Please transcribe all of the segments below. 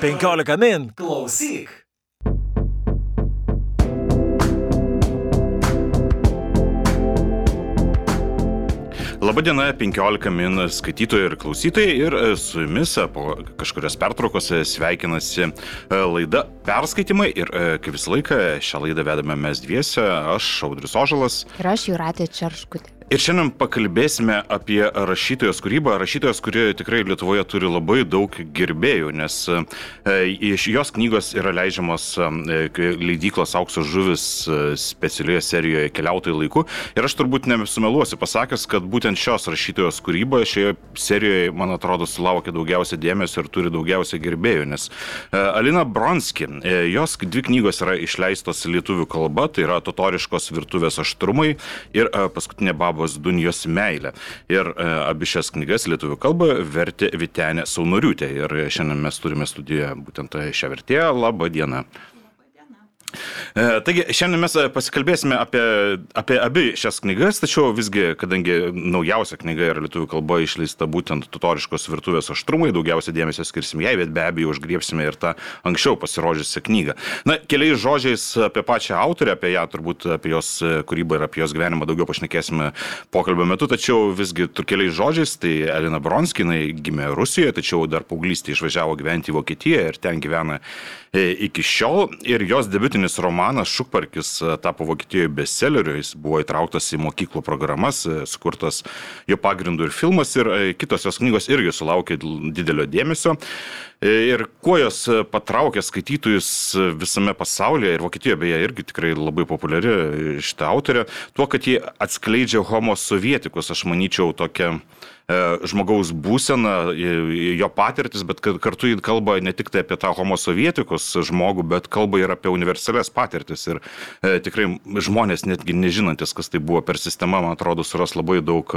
15 min. Klausyk. Labadiena, 15 min skaitytojai ir klausytojai ir e, su jumis e, po kažkurios pertraukos e, sveikinasi laida perskaitimai ir kaip visą laiką šią laidą vedame mes dviese, aš Audrius Ožalas. Ir aš Juratė Čarškutė. Ir šiandien pakalbėsime apie rašytojos kūrybą. Rašytojos, kuri tikrai Lietuvoje turi labai daug gerbėjų, nes e, iš jos knygos yra leidžiamos e, leidyklos Aukso žuvis e, specialioje serijoje Keliautojų laikų. Ir aš turbūt nesumeluosiu pasakęs, kad būtent šios rašytojos kūryba šioje serijoje, man atrodo, sulaukia daugiausia dėmesio ir turi daugiausia gerbėjų, nes Alina Bronski, jos dvi knygos yra išleistos lietuvių kalba, tai yra Totoriškos virtuvės aštrumai ir paskutinė baba Babos Dunijos meilė. Ir e, abi šias knygas lietuvių kalbą vertė Vitenė Saunoriūtė. Ir šiandien mes turime studijoje būtent šią vertėją. Labą dieną. E, taigi, šiandien mes e, pasikalbėsime apie, apie abi šias knygas, tačiau visgi, kadangi naujausia knyga yra lietuvių kalba išleista būtent tutoriškos virtuvės aštrumai, daugiausia dėmesio skirsim jai, bet be abejo užgriepsime ir tą anksčiau pasirodžiusią knygą. Na, keliais žodžiais apie pačią autorę, apie ją turbūt, apie jos kūrybą ir apie jos gyvenimą daugiau pašnekėsime pokalbio metu, tačiau visgi keliais žodžiais, tai Elina Bronskinai gimė Rusijoje, tačiau dar paauglystė išvažiavo gyventi į Vokietiją ir ten gyvena e, iki šiol ir jos debutinis romanas romanas Šukparkis e, tapo Vokietijoje bestselleriu, jis buvo įtrauktas į mokyklų programas, e, sukurtas jo pagrindu ir filmas ir e, kitos jos knygos irgi sulaukė didelio dėmesio. Ir kuo jos patraukė skaitytojus visame pasaulyje ir Vokietijoje beje irgi tikrai labai populiari šitą autorę, tuo, kad ji atskleidžia homo sovietikus, aš manyčiau, tokią E, žmogaus būseną, jo patirtis, bet kartu jį kalba ne tik tai apie tą homosovietikus žmogų, bet kalba ir apie universalias patirtis. Ir e, tikrai žmonės netgi nežinantis, kas tai buvo per sistemą, man atrodo, suras labai daug,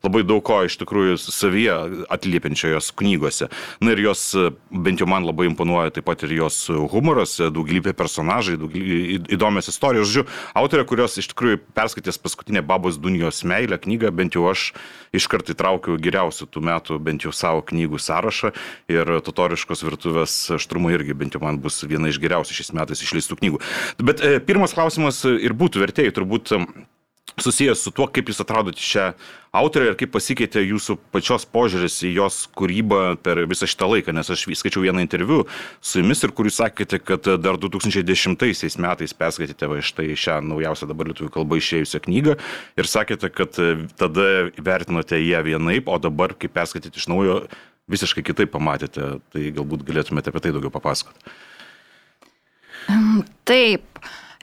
labai daug ko iš tikrųjų savyje atliepiančio jos knygose. Na ir jos, bent jau man labai imponuoja taip pat ir jos humoras, daugybė personažai, daugybė įdomios istorijos. Žodžiu, autorė, kurios iš tikrųjų perskaitęs paskutinę Babos Dunijos meilę knygą, bent jau aš iškart įtraukiu tokių geriausių tų metų bent jau savo knygų sąrašą ir totoriškos virtuvės aštrumai irgi bent jau man bus viena iš geriausių šiais metais išleistų knygų. Bet e, pirmas klausimas ir būtų vertėjai turbūt susijęs su tuo, kaip jūs atradote šią autorę ir kaip pasikeitė jūsų pačios požiūris į jos kūrybą per visą šitą laiką, nes aš skaičiau vieną interviu su jumis ir kur jūs sakėte, kad dar 2010 metais perskaitėte va štai šią naujausią dabar lietuvių kalbą išėjusią knygą ir sakėte, kad tada vertinote ją vienaip, o dabar, kai perskaitėte iš naujo, visiškai kitaip pamatėte. Tai galbūt galėtumėte apie tai daugiau papasakoti. Taip.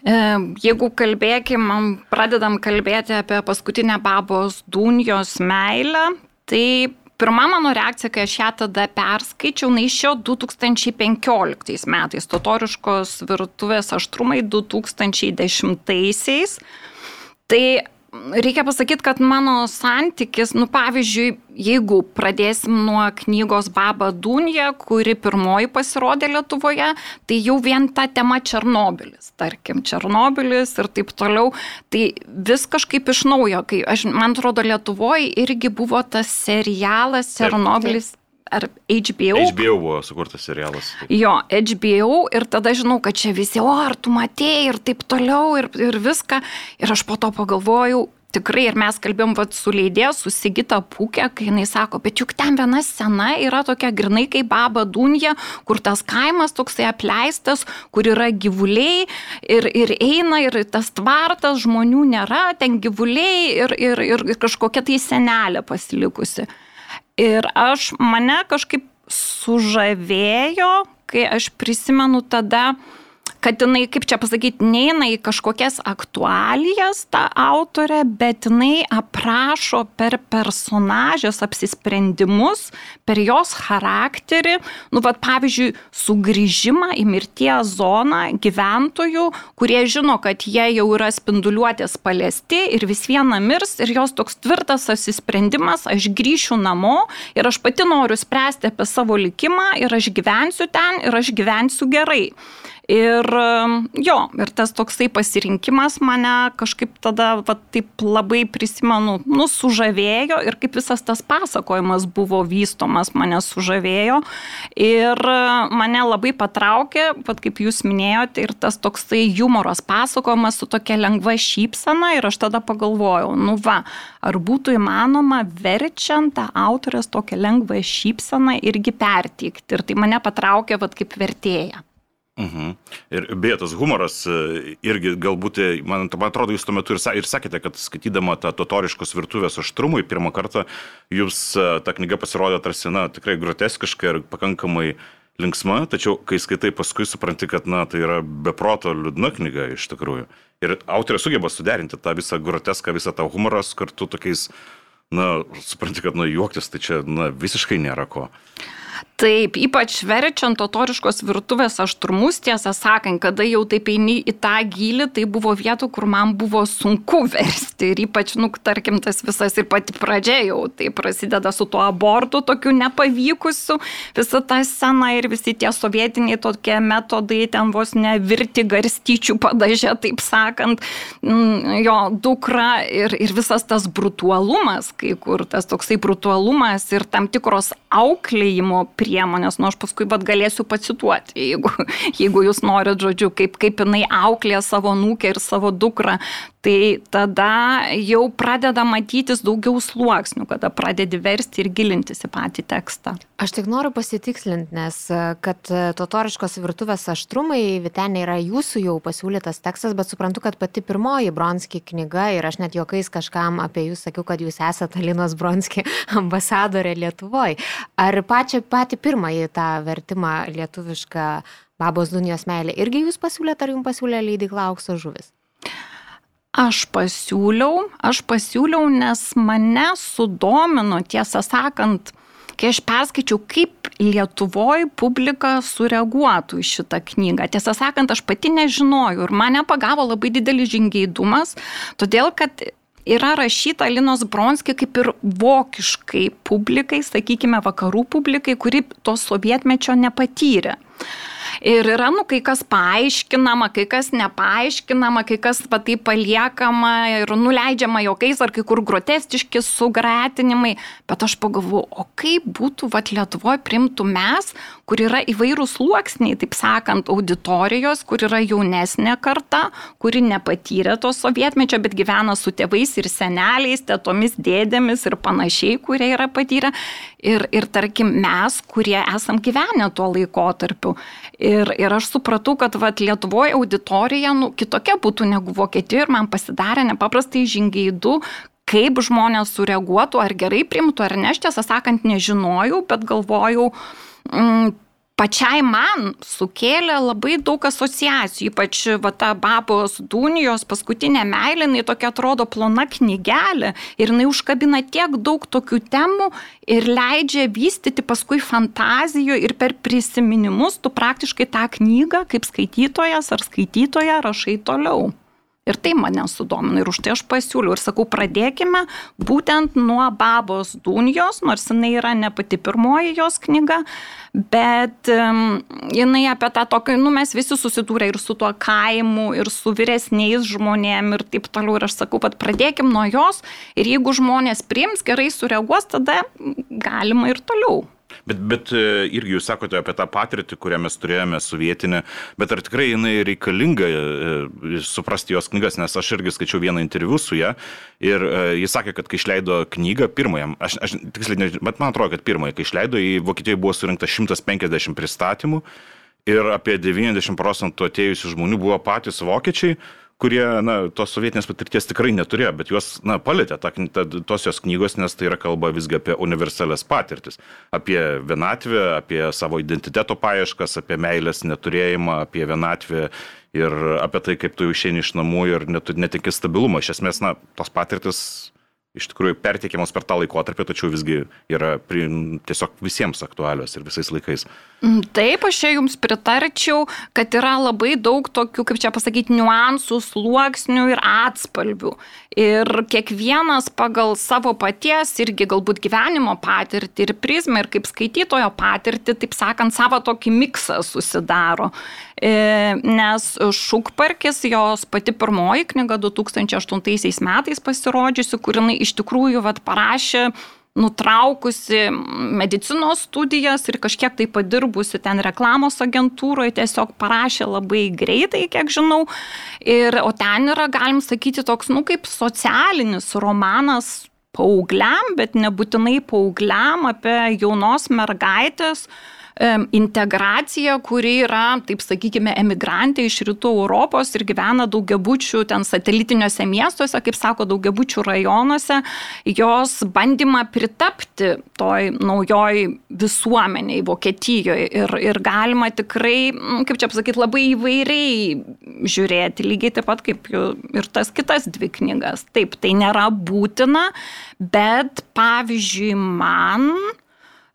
Jeigu kalbėkim, pradedam kalbėti apie paskutinę babos Dunijos meilę, tai pirma mano reakcija, kai aš ją tada perskaičiau, na išėjo 2015 metais, totoriškos virtuvės aštrumai 2010-aisiais. Tai reikia pasakyti, kad mano santykis, nu pavyzdžiui, jeigu pradėsim nuo knygos Baba Dunja, kuri pirmoji pasirodė Lietuvoje, tai jau vien ta tema Černobilis, tarkim, Černobilis ir taip toliau, tai vis kažkaip iš naujo, kai aš, man atrodo, Lietuvoje irgi buvo tas serialas Černobilis. Taip, taip ar HBO. HBO buvo sukurtas serialas. Jo, HBO ir tada žinau, kad čia visi, o ar tu matėjai ir taip toliau ir, ir viską. Ir aš po to pagalvojau, tikrai ir mes kalbėjom vat, su leidėja, su Sigita Pūkė, kai jinai sako, bet juk ten viena scena yra tokia grinai kaip Baba Dunja, kur tas kaimas toksai apleistas, kur yra gyvuliai ir, ir eina ir tas tvartas, žmonių nėra, ten gyvuliai ir, ir, ir kažkokia tai senelė pasilikusi. Ir aš mane kažkaip sužavėjo, kai aš prisimenu tada, kad jinai, kaip čia pasakyti, neina į kažkokias aktualijas tą autorę, bet jinai aprašo per personažės apsisprendimus, per jos charakterį, nu, vad pavyzdžiui, sugrįžimą į mirties zoną gyventojų, kurie žino, kad jie jau yra spinduliuotės paliesti ir vis viena mirs ir jos toks tvirtas apsisprendimas, aš grįšiu namo ir aš pati noriu spręsti apie savo likimą ir aš gyvensiu ten ir aš gyvensiu gerai. Ir jo, ir tas toksai pasirinkimas mane kažkaip tada va, taip labai prisimenu, nu, sužavėjo ir kaip visas tas pasakojimas buvo vystomas, mane sužavėjo. Ir mane labai patraukė, pat kaip jūs minėjote, ir tas toksai humoros pasakojimas su tokia lengva šypsena. Ir aš tada pagalvojau, nu va, ar būtų įmanoma verčiant tą autorės tokią lengvą šypseną irgi perteikti. Ir tai mane patraukė, vad kaip vertėja. Mhm. Ir beje, tas humoras e, irgi galbūt, e, man, man atrodo, jūs tuo metu ir, ir sakėte, kad skaitydama tą totoriškos virtuvės aštrumui, pirmą kartą jums e, ta knyga pasirodė tarsi, na, tikrai groteskiška ir pakankamai linksma, tačiau kai skaitai paskui supranti, kad, na, tai yra beproto liūdna knyga iš tikrųjų. Ir autorė sugeba suderinti tą visą groteską, visą tą humorą kartu tokiais, na, supranti, kad, na, juoktis tai čia, na, visiškai nėra ko. Taip, ypač verčiant totoriškos virtuvės aštrumus, tiesą sakant, kada jau taip eini į tą gilį, tai buvo vietų, kur man buvo sunku versti. Ir ypač, nu, tarkim, tas visas ir pati pradžia jau, tai prasideda su tuo abortu, tokiu nepavykusiu, visa ta scena ir visi tie sovietiniai tokie metodai, ten vos nevirti garstyčių padažė, taip sakant, mm, jo dukra ir, ir visas tas brutualumas, kai kur tas toksai brutualumas ir tam tikros auklėjimo priemonės, nu aš paskui bet galėsiu pacituoti, jeigu, jeigu jūs norit, žodžiu, kaip, kaip jinai auklė savo nūkę ir savo dukrą, tai tada jau pradeda matytis daugiau sluoksnių, kada pradedi versti ir gilintis į patį tekstą. Aš tik noriu pasitikslinti, nes kad totoriškos virtuvės aštrumai, Vitenė, yra jūsų jau pasiūlytas tekstas, bet suprantu, kad pati pirmoji Bronski knyga ir aš net juokais kažkam apie jūs sakiau, kad jūs esate Alinos Bronski ambasadorė Lietuvoje. Ar pačią patį pirmąjį tą vertimą lietuvišką Babos Dunijos meilė irgi jūs pasiūlėte, ar jums pasiūlė leidikla aukso žuvis? Aš pasiūliau, aš pasiūliau, nes mane sudomino, tiesą sakant, kai aš perskaičiau, kaip Lietuvoje publika sureaguotų į šitą knygą. Tiesą sakant, aš pati nežinojau ir mane pagavo labai didelis žingeidumas, todėl kad yra rašyta Linos Bronski kaip ir vokiškai publikai, sakykime, vakarų publikai, kuri to sovietmečio nepatyrė. Ir yra, nu, kai kas paaiškinama, kai kas nepaaiškinama, kai kas patai paliekama ir nuleidžiama jokais ar kai kur grotestiški sugratinimai. Bet aš pagalvoju, o kaip būtų, vad, Lietuvoje primtų mes, kur yra įvairūs sluoksniai, taip sakant, auditorijos, kur yra jaunesnė karta, kuri nepatyrė to sovietmečio, bet gyvena su tėvais ir seneliais, tetomis, dėdėmis ir panašiai, kurie yra patyrę. Ir, ir tarkim, mes, kurie esam gyvenę tuo laikotarpiu. Ir, ir aš supratau, kad vat, Lietuvoje auditorija nu, kitokia būtų negu Vokietijoje ir man pasidarė nepaprastai žingeidu, kaip žmonės sureaguotų, ar gerai primtų, ar ne, aš tiesą sakant nežinojau, bet galvojau, mm, pačiai man sukėlė labai daug asociacijų, ypač va, ta babos Dunijos paskutinė meilė, jinai tokia atrodo plona knygelė ir jinai užkabina tiek daug tokių temų ir leidžia vystyti paskui fantazijų ir per prisiminimus tu praktiškai tą knygą kaip skaitytojas ar skaitytoja rašai toliau. Ir tai mane sudomino ir už tai aš pasiūliau ir sakau, pradėkime būtent nuo Babos Dunijos, nors jinai yra ne pati pirmoji jos knyga, bet um, jinai apie tą tokį, nu mes visi susidūrė ir su tuo kaimu, ir su vyresniais žmonėmis ir taip toliau. Ir aš sakau, kad pradėkim nuo jos ir jeigu žmonės priims, gerai sureaguos, tada galima ir toliau. Bet, bet e, irgi jūs sakote apie tą patirtį, kurią mes turėjome sovietinę, bet ar tikrai jinai reikalinga e, suprasti jos knygas, nes aš irgi skaičiau vieną interviu su ją ir e, jis sakė, kad kai išleido knygą pirmąją, aš, aš tiksliai nežinau, bet man atrodo, kad pirmąją, kai išleido, į Vokietiją buvo surinkta 150 pristatymų ir apie 90 procentų atėjusių žmonių buvo patys vokiečiai kurie, na, tos sovietinės patirties tikrai neturėjo, bet juos, na, palėtė ta, ta, tos jos knygos, nes tai yra kalba visgi apie universalias patirtis. Apie vienatvę, apie savo identiteto paieškas, apie meilės neturėjimą, apie vienatvę ir apie tai, kaip tu išeini iš namų ir netikė stabilumą. Iš esmės, na, tos patirtis iš tikrųjų perteikiamos per tą laikotarpį, tačiau visgi yra pri, tiesiog visiems aktualios ir visais laikais. Mm, taip, aš čia jums pritarčiau, kad yra labai daug tokių, kaip čia pasakyti, niuansų, sluoksnių ir atspalvių. Ir kiekvienas pagal savo paties irgi galbūt gyvenimo patirtį ir prizmę ir kaip skaitytojo patirtį, taip sakant, savo tokį miksą susidaro. E, nes Šukparkis, jos pati pirmoji knyga 2008 metais pasirodžiusi, kur jinai iš tikrųjų vat, parašė nutraukusi medicinos studijas ir kažkiek tai padirbusi ten reklamos agentūroje, tiesiog parašė labai greitai, kiek žinau. Ir, o ten yra, galim sakyti, toks, nu, kaip socialinis romanas paaugliam, bet nebūtinai paaugliam apie jaunos mergaitės, integracija, kuri yra, taip sakykime, emigrantė iš rytų Europos ir gyvena daugiabučių ten satelitiniuose miestuose, kaip sako, daugiabučių rajonuose, jos bandymą pritapti toj naujoj visuomeniai Vokietijoje. Ir, ir galima tikrai, kaip čia pasakyti, labai įvairiai žiūrėti, lygiai taip pat kaip ir tas kitas dvi knygas. Taip, tai nėra būtina, bet pavyzdžiui, man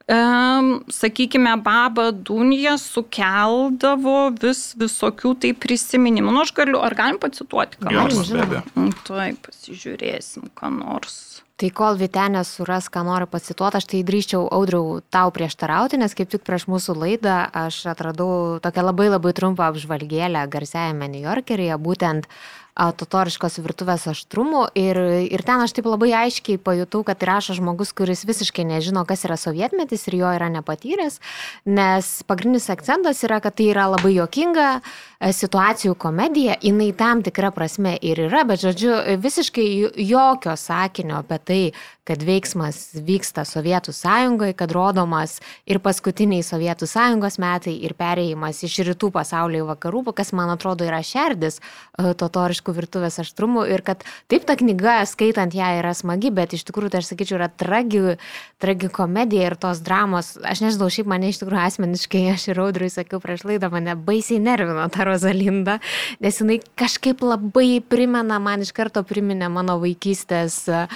sakykime, baba Dunija sukeldavo vis visokių tai prisiminimų. Nu, aš galiu, ar galim pacituoti, ką nors? Nu, Tuoj pasižiūrėsim, ką nors. Tai kol Vitenė suras, ką noriu pacituoti, aš tai drįščiau audriau tau prieštarauti, nes kaip tik prieš mūsų laidą aš atradau tokią labai labai trumpą apžvalgėlę garsiajame New Yorkeryje, būtent uh, totoriškos virtuvės aštrumų ir, ir ten aš taip labai aiškiai pajutau, kad rašo žmogus, kuris visiškai nežino, kas yra sovietmetis ir jo yra nepatyręs, nes pagrindinis akcentas yra, kad tai yra labai jokinga e, situacijų komedija, jinai tam tikra prasme ir yra, bet žodžiu, visiškai jokio sakinio apie tai, kad veiksmas vyksta Sovietų sąjungoje, kad rodomas ir paskutiniai Sovietų sąjungos metai ir perėjimas iš rytų pasaulio į vakarų, kas man atrodo yra šerdis e, totoriškos aišku, virtuvės aštrumų ir kad taip ta knyga, skaitant ją, yra smagi, bet iš tikrųjų, tai aš sakyčiau, yra tragi, tragikomedija ir tos dramos. Aš nežinau, šiaip mane iš tikrųjų asmeniškai, aš ir Audriui sakiau prieš laidą, mane baisiai nervino ta Rozalinda, nes jinai kažkaip labai primena, man iš karto priminė mano vaikystės uh,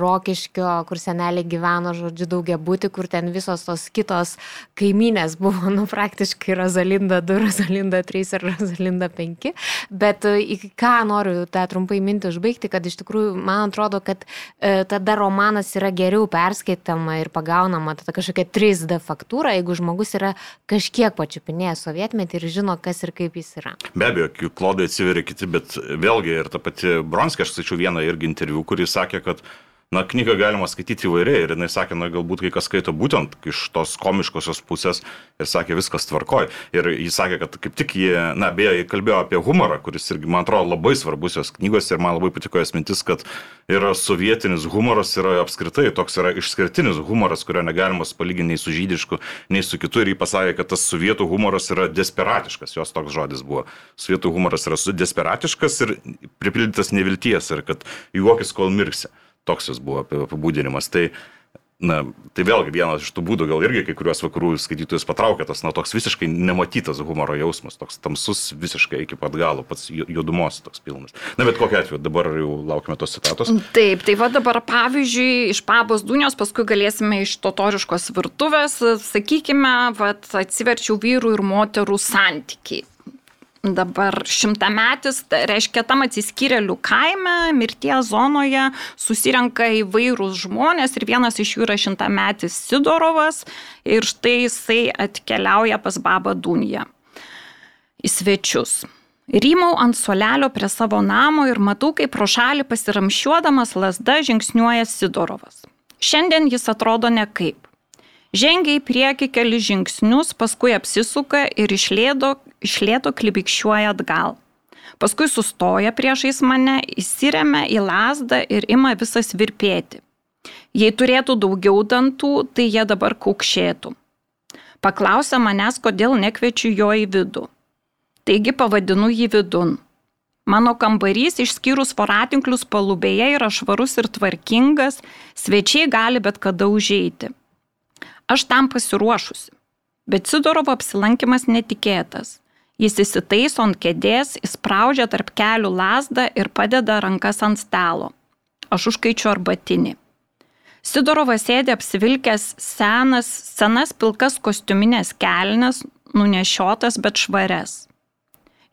Rokiškio, kur senelė gyveno, žodžiu, daugia būti, kur ten visos tos kitos kaiminės buvo, nu, praktiškai Rozalinda 2, Rozalinda 3 ir Rozalinda 5. Bet į ką noriu tą trumpai mintį užbaigti, kad iš tikrųjų man atrodo, kad e, tada romanas yra geriau perskaitama ir pagaunama tada kažkokia 3D faktūra, jeigu žmogus yra kažkiek pačiupinėjęs sovietmetį ir žino, kas ir kaip jis yra. Be abejo, klodai atsiveria kiti, bet vėlgi ir ta pati Bronskė, aš skaičiau vieną irgi interviu, kuris sakė, kad na, knygą galima skaityti įvairiai ir jinai sakė, na, galbūt kai kas skaito būtent iš tos komiškosios pusės ir sakė, viskas tvarkoj. Ir jis sakė, kad kaip tik jie, na, beje, jie kalbėjo apie humorą, kuris irgi, man atrodo, labai svarbus jos knygos ir man labai patiko jos mintis, kad yra sovietinis humoras, yra apskritai toks yra išskirtinis humoras, kurio negalima palyginti nei su žydišku, nei su kitu. Ir jį pasakė, kad tas sovietų humoras yra desperatiškas, jos toks žodis buvo. Sovietų humoras yra desperatiškas ir pripildytas nevilties ir kad juokis kol mirksi. Toks jis buvo apibūdinimas. Tai, na, tai vėlgi vienas iš tų būdų, gal irgi kai kuriuos vakarų skaitytojus patraukė tas, na, toks visiškai nematytas humoro jausmas, toks tamsus visiškai iki pat galo, pats juodumos toks pilnas. Na, bet kokiu atveju, dabar jau laukime tos citatos. Taip, tai va dabar pavyzdžiui, iš pabos dunios, paskui galėsime iš totoriškos virtuvės, sakykime, va atsiverčiau vyrų ir moterų santykiai dabar šimtametis, tai reiškia tam atsiskyrėlių kaime, mirties zonoje susirenka įvairūs žmonės ir vienas iš jų yra šimtametis Sidorovas ir štai jisai atkeliauja pas babą Duniją į svečius. Rymau ant solelio prie savo namo ir matau, kaip pro šalį pasiramšiuodamas lasda žingsniuoja Sidorovas. Šiandien jis atrodo nekaip. Žengia į priekį keli žingsnius, paskui apsisuka ir išlėdo, išlėto klibikščiuoja atgal. Paskui sustoja priešais mane, įsiremia į lasdą ir ima visas virpėti. Jei turėtų daugiau dantų, tai jie dabar kaukšėtų. Paklausia manęs, kodėl nekviečiu jo į vidų. Taigi pavadinu jį vidun. Mano kambarys išskyrus voratinklius palubėje yra švarus ir tvarkingas, svečiai gali bet kada užeiti. Aš tam pasiruošusi. Bet Sidorovo apsilankimas netikėtas. Jis įsitaiso ant kėdės, įspraudžia tarp kelių lasdą ir padeda rankas ant stalo. Aš užkaičiu arbatinį. Sidorovas sėdė apsivilkęs senas, senas pilkas kostiuminės kelnes, nunešiotas bet švarias.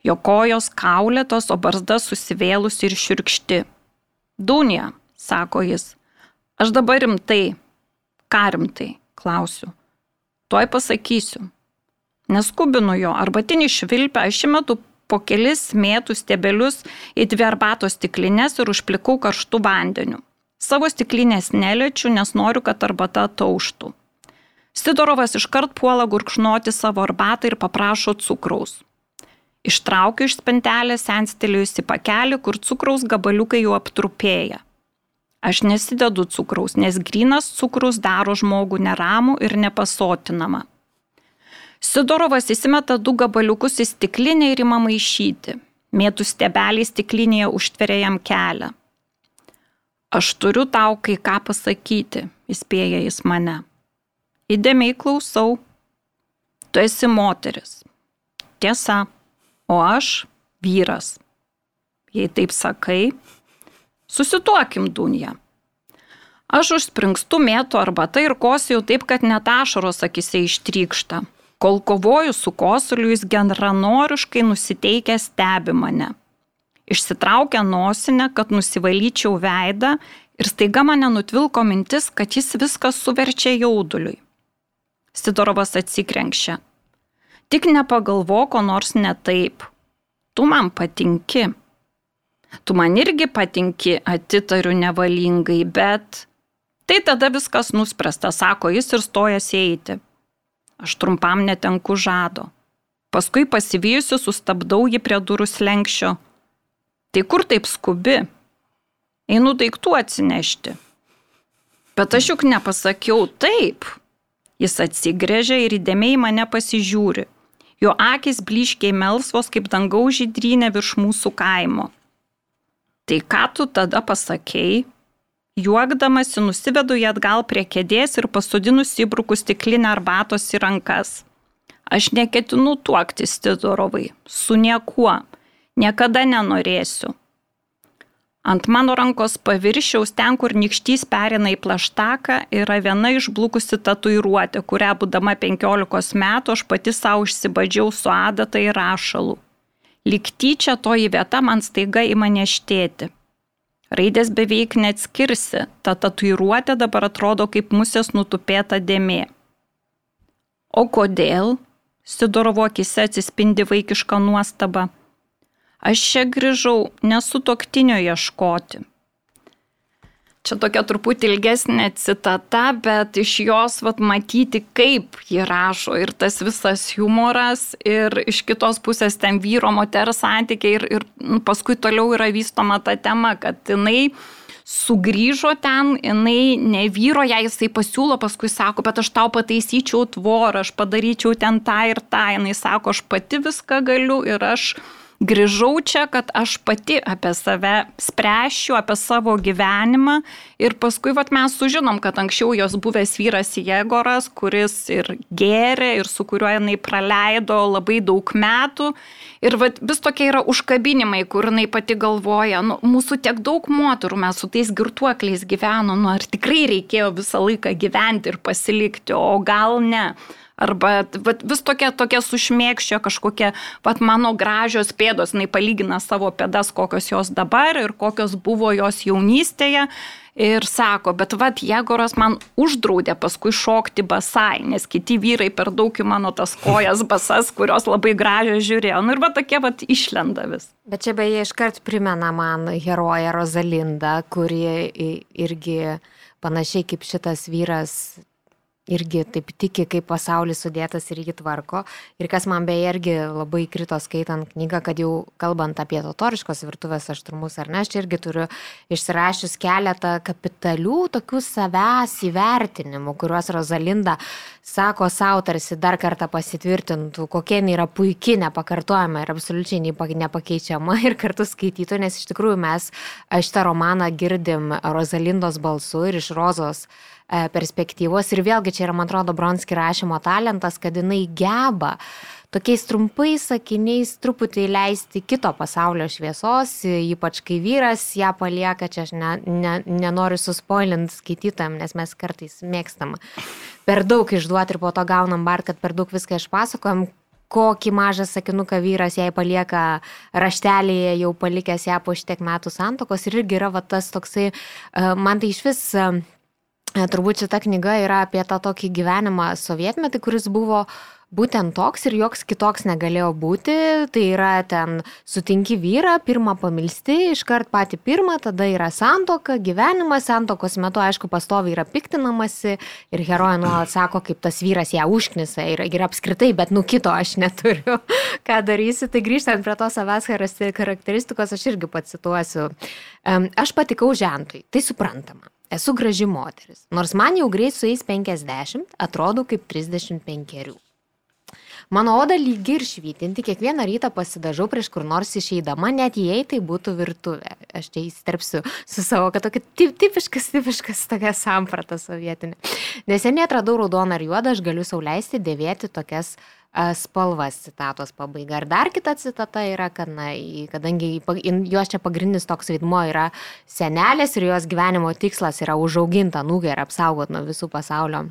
Jo kojos kaulėtos, o barzda susivėlusi ir širkšti. Dunija, sako jis, aš dabar rimtai, ką rimtai, klausiu. Tuoj pasakysiu. Neskubinu jo, arbatinį švilpę aš įmetu po kelis mėtų stebelius į dvi arbatos stiklinės ir užplikau karštų vandeniu. Savo stiklinės neliečiu, nes noriu, kad arbata tauštų. Sidorovas iškart puola gurkšnoti savo arbatą ir paprašo cukraus. Ištraukiu iš spentelės senstelėjusi pakelį, kur cukraus gabaliukai jau aptrupėja. Aš nesidedu cukraus, nes grinas cukrus daro žmogų neramų ir nepasotinamą. Sidorovas įsimeta du gabaliukus į stiklinę ir ima maišyti. Mėtų stebeliai stiklinėje užtveria jam kelią. Aš turiu tau kai ką pasakyti, įspėja jis mane. Įdėmiai klausau. Tu esi moteris. Tiesa, o aš vyras. Jei taip sakai, susituokim dunja. Aš užspringstu mėtų arbatą ir kosiu taip, kad net ašaros akise ištrykšta. Kol kovoju su kosuliu, jis geranoriškai nusiteikęs stebi mane. Išsitraukia nosinę, kad nusivalyčiau veidą ir staiga mane nutvilko mintis, kad jis viską suverčia jauduliui. Sidorovas atsikrenkščia. Tik nepagalvo, ko nors ne taip. Tu man patinki. Tu man irgi patinki, atitariu nevalingai, bet... Tai tada viskas nuspręsta, sako jis ir stojasi eiti. Aš trumpam netenku žado. Paskui pasivyjusi sustabdau jį prie durų slengščio. Tai kur taip skubi? Einu daiktų atsinešti. Bet aš juk nepasakiau taip. Jis atsigrėžia ir įdėmiai mane pasižiūri. Jo akis bliškiai melsvos kaip dangaus žydrynė virš mūsų kaimo. Tai ką tu tada pasakėjai? Juokdamasi nusivedu ją atgal prie kėdės ir pasodinus įbrukus stiklinę arbatos į rankas. Aš neketinu tuoktis Tidorovai, su niekuo, niekada nenorėsiu. Ant mano rankos paviršiaus, ten, kur nikštys perina į plaštaką, yra viena išblukusi tatuiruotė, kurią būdama 15 metų aš pati savo išsibadžiau su adata ir rašalu. Liktyčia toji vieta man staiga ima neštėti. Raidės beveik neatskirsi, ta tatuiruotė dabar atrodo kaip musės nutupėta dėmė. O kodėl? Sidorovo akise atsispindi vaikiška nuostaba. Aš čia grįžau nesu toktinio ieškoti. Čia tokia truputį ilgesnė citata, bet iš jos vat, matyti, kaip ji rašo ir tas visas humoras ir iš kitos pusės ten vyro moters santykiai ir, ir nu, paskui toliau yra vystoma ta tema, kad jinai sugrįžo ten, jinai ne vyro, jai jisai pasiūlo, paskui sako, bet aš tau pataisyčiau tvorą, aš padaryčiau ten tą ir tą, jinai sako, aš pati viską galiu ir aš grįžau čia, kad aš pati apie save spręšiu, apie savo gyvenimą ir paskui vat, mes sužinom, kad anksčiau jos buvęs vyras Jėgoras, kuris ir gėrė ir su kuriuo jinai praleido labai daug metų. Ir vat, vis tokie yra užkabinimai, kur jinai pati galvoja, nu, mūsų tiek daug moterų, mes su tais girtuokliais gyvenom, nu, ar tikrai reikėjo visą laiką gyventi ir pasilikti, o gal ne. Arba vat, vis tokia, tokia sušmėkščia kažkokia, vat mano gražios pėdos, jinai palygina savo pėdas, kokios jos dabar ir kokios buvo jos jaunystėje. Ir sako, bet vad, Jegoras man uždraudė paskui šokti basai, nes kiti vyrai per daug į mano tas kojas basas, kurios labai gražios žiūrėjo. Nu ir va tokie va išlenda vis. Bet čia beje iškart primena man heroję Rozalindą, kuri irgi panašiai kaip šitas vyras irgi taip tiki, kaip pasaulis sudėtas ir jį tvarko. Ir kas man beje irgi labai krito skaitant knygą, kad jau kalbant apie totoriškos virtuvės aštrumus ar ne, aš irgi turiu išsirašius keletą kapitalių tokių savęs įvertinimų, kuriuos Rozalinda sako savo tarsi dar kartą pasitvirtintų, kokia jinai yra puikiai, nepakartojama ir absoliučiai nepakeičiama ir kartu skaitytų, nes iš tikrųjų mes šitą romaną girdim Rozalindos balsu ir iš Rozos E, perspektyvos. Ir vėlgi čia yra, man atrodo, Bronski rašymo talentas, kad jinai geba tokiais trumpais sakiniais truputį leisti kito pasaulio šviesos, ypač kai vyras ją palieka, čia aš ne, ne, nenoriu suspoilinti skaitytam, nes mes kartais mėgstam per daug išduoti ir po to gaunam bar, kad per daug viską išpasakojam, kokį mažą sakinuką vyras jai palieka raštelėje, jau palikęs ją po šitiek metų santokos. Ir irgi yra va, tas toksai, e, man tai iš vis e, turbūt šita knyga yra apie tą tokį gyvenimą sovietmetį, kuris buvo būtent toks ir joks kitoks negalėjo būti. Tai yra ten sutinki vyrą, pirmą pamilsti, iškart pati pirmą, tada yra santoka, gyvenimas, santokos metu, aišku, pastoviai yra piktinamasi ir heroja nuolat sako, kaip tas vyras ją užknisa ir, ir apskritai, bet nu kito aš neturiu, ką darysi. Tai grįžtant prie tos savęs charakteristikos, aš irgi pacituosiu. Aš patikau žentui, tai suprantama. Esu graži moteris, nors man jau greit sueis 50, atrodo kaip 35. Mano oda lygi ir švytinti, kiekvieną rytą pasidažau prieš kur nors išeidama, net jei tai būtų virtuvė. Aš čia įsterpsiu su savo, kad tokia tipiškas, tipiškas tokia samprata sovietinė. Neseniai atradau raudoną ir juodą, aš galiu sauliaisti dėvėti tokias spalvas citatos pabaiga. Ir dar kita citata yra, kad, na, kadangi jos čia pagrindinis toks vaidmo yra senelės ir jos gyvenimo tikslas yra užauginta nugą ir apsaugoti nuo visų pasaulio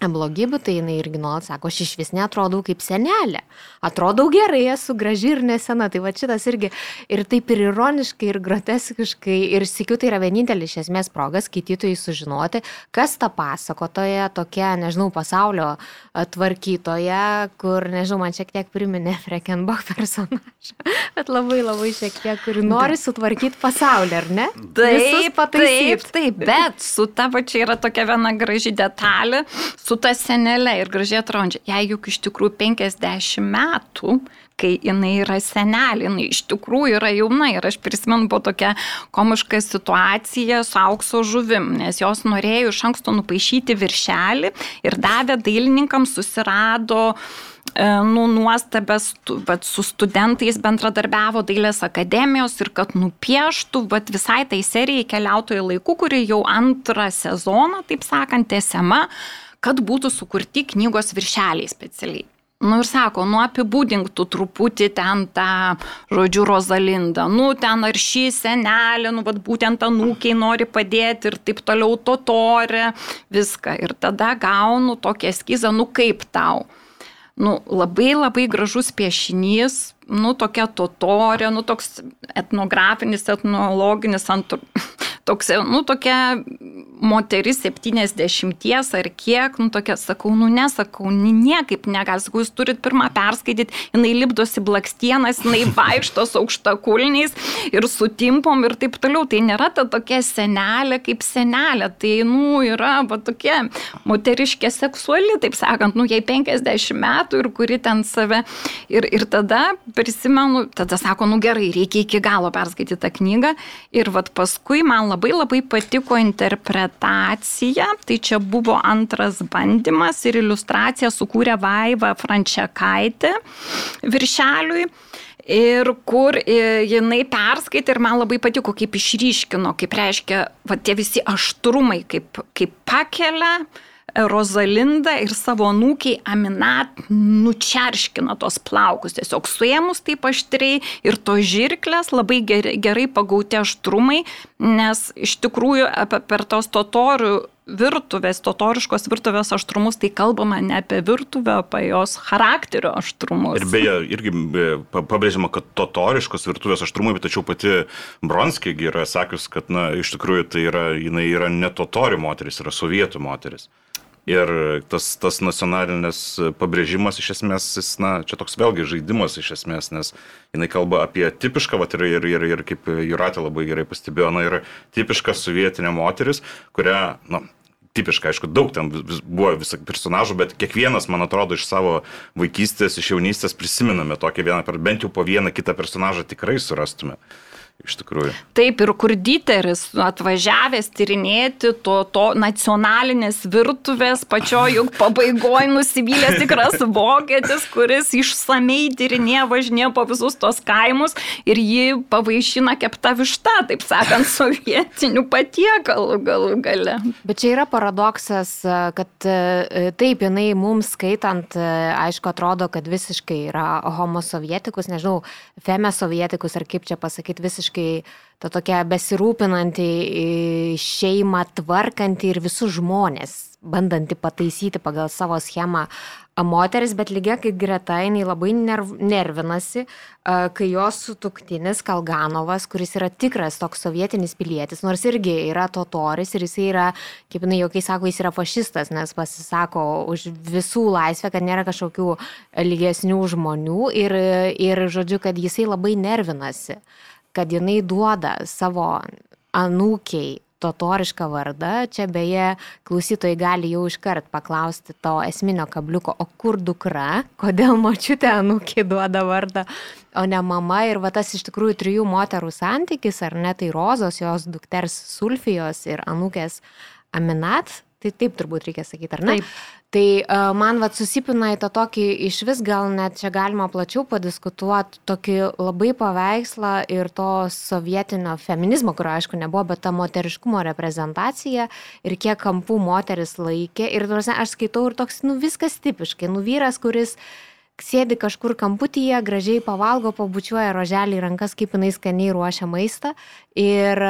blogybių, tai jinai irgi nuolat sako, aš iš vis netrodau kaip senelė. Atrodau gerai, esu graži ir nesena. Tai va šitas irgi ir taip ir ironiškai, ir groteskiškai, ir sikiu tai yra vienintelis iš esmės progas skaitytojai sužinoti, kas ta pasakotoja, tokia, nežinau, pasaulio tvarkytoja, kur, nežinau, man šiek tiek priminė Frekenbach personažą, bet labai labai šiek tiek, kuri nori sutvarkyti pasaulį, ar ne? Taip, taip, taip, bet su ta pačia yra tokia viena graži detalė su ta senelė ir gražiai atrodžia, jai juk iš tikrųjų 50 metų, kai jinai yra senelė, jinai iš tikrųjų yra jauna ir aš prisimenu po tokią komišką situaciją su aukso žuvim, nes jos norėjo iš anksto nupaišyti viršelį ir davė dailininkams susirado e, nu, nuostabės, bet su studentais bendradarbiavo dailės akademijos ir kad nupieštų, bet visai tai serijai keliautojų laikų, kuri jau antrą sezoną, taip sakant, tęsiama, kad būtų sukurti knygos viršeliai specialiai. Nu ir sako, nu apibūdink tu truputį ten tą, žodžiu, Rozalindą, nu ten ar šį senelį, nu bet būtent anūkiai nori padėti ir taip toliau totorė, viską. Ir tada gaunu tokį eskizą, nu kaip tau. Nu, labai labai gražus piešinys, nu tokia totorė, nu toks etnografinis, etnologinis, ant, toks, nu tokia moteris 70 ar kiek, nu tokia, sakau, nu nesakau, niekaip negali, sakau, jūs turit pirmą perskaityti, jinai lipdosi blakstienas, jinai vaikšto su aukštakulniais ir sutimpom ir taip toliau. Tai nėra ta tokia senelė kaip senelė, tai, nu, yra va tokia moteriškė seksuali, taip sakant, nu, jai 50 metų ir kuri ten save. Ir, ir tada prisimenu, tada sako, nu gerai, reikia iki galo perskaityti tą knygą. Ir vad paskui man labai labai patiko interpretacija interpretacija. Tai čia buvo antras bandymas ir iliustraciją sukūrė Vaiva Frančiakaitė viršeliui. Ir kur jinai perskaitė ir man labai patiko, kaip išryškino, kaip reiškia, va tie visi aštrumai, kaip, kaip pakelia, Rozalinda ir savo nūkiai Aminat nučerškina tos plaukus, tiesiog suėmus taip aštriai ir to žirklės labai gerai, gerai pagauti aštrumai, nes iš tikrųjų per tos totorių virtuvės, totoriškos virtuvės aštrumus, tai kalbama ne apie virtuvę, apie jos charakterio aštrumus. Ir beje, irgi pabrėžiama, kad totoriškos virtuvės aštrumai, bet tačiau pati Bronskėgi yra sakius, kad, na, iš tikrųjų tai yra, jinai yra ne totori moteris, yra sovietų moteris. Ir tas, tas nacionalinis pabrėžimas iš esmės, jis, na, čia toks vėlgi žaidimas iš esmės, nes jinai kalba apie tipišką, vat, ir, ir, ir, ir kaip Juratė labai gerai pastebėjo, na, yra tipiška sovietinė moteris, kurią, na, tipiška, aišku, daug ten vis, buvo visų personažų, bet kiekvienas, man atrodo, iš savo vaikystės, iš jaunystės prisiminame tokią vieną, bent jau po vieną kitą personažą tikrai surastume iš tikrųjų. Taip, ir kur Dieteris atvažiavęs tyrinėti to, to nacionalinės virtuvės, pačio juk pabaigoje nusivylęs tikras vokietis, kuris išsamei tyrinėja, važinėja po visus tos kaimus ir jį pavaišina kepta višta, taip sakant, sovietinių patiekalų galų gale. Bet čia yra paradoksas, kad e, taip, jinai mums skaitant, e, aišku, atrodo, kad visiškai yra homosovietikus, nežinau, femesovietikus ar kaip čia pasakyti, visiškai visiškai ta tokia besirūpinanti šeimą, tvarkanti ir visus žmonės, bandanti pataisyti pagal savo schemą. Moteris, bet lygiai kaip greta, jinai labai nerv, nervinasi, kai jos sutuktinis Kalganovas, kuris yra tikras toks sovietinis pilietis, nors irgi yra totoris ir jis yra, kaip jinai jokiai sako, jis yra fašistas, nes pasisako už visų laisvę, kad nėra kažkokių lygesnių žmonių ir, ir žodžiu, kad jisai labai nervinasi, kad jinai duoda savo anūkiai totorišką vardą. Čia beje, klausytojai gali jau iškart paklausti to esminio kabliuko, o kur dukra, kodėl močiutė anūkį duoda vardą, o ne mama. Ir va tas iš tikrųjų trijų moterų santykis, ar ne tai Rozos, jos dukters Sulfijos ir anūkės Aminat, tai taip turbūt reikia sakyti, ar ne? Taip. Tai uh, man vat susipina į tą tokį, iš vis gal net čia galima plačiau padiskutuoti, tokį labai paveikslą ir to sovietinio feminizmo, kurio aišku nebuvo, bet ta moteriškumo reprezentacija ir kiek kampų moteris laikė. Ir aš skaitau ir toks, nu viskas tipiškai, nu vyras, kuris sėdi kažkur kamputyje, gražiai pavalgo, pabučiuoja roželį į rankas, kaip jinai skaniai ruošia maistą. Ir,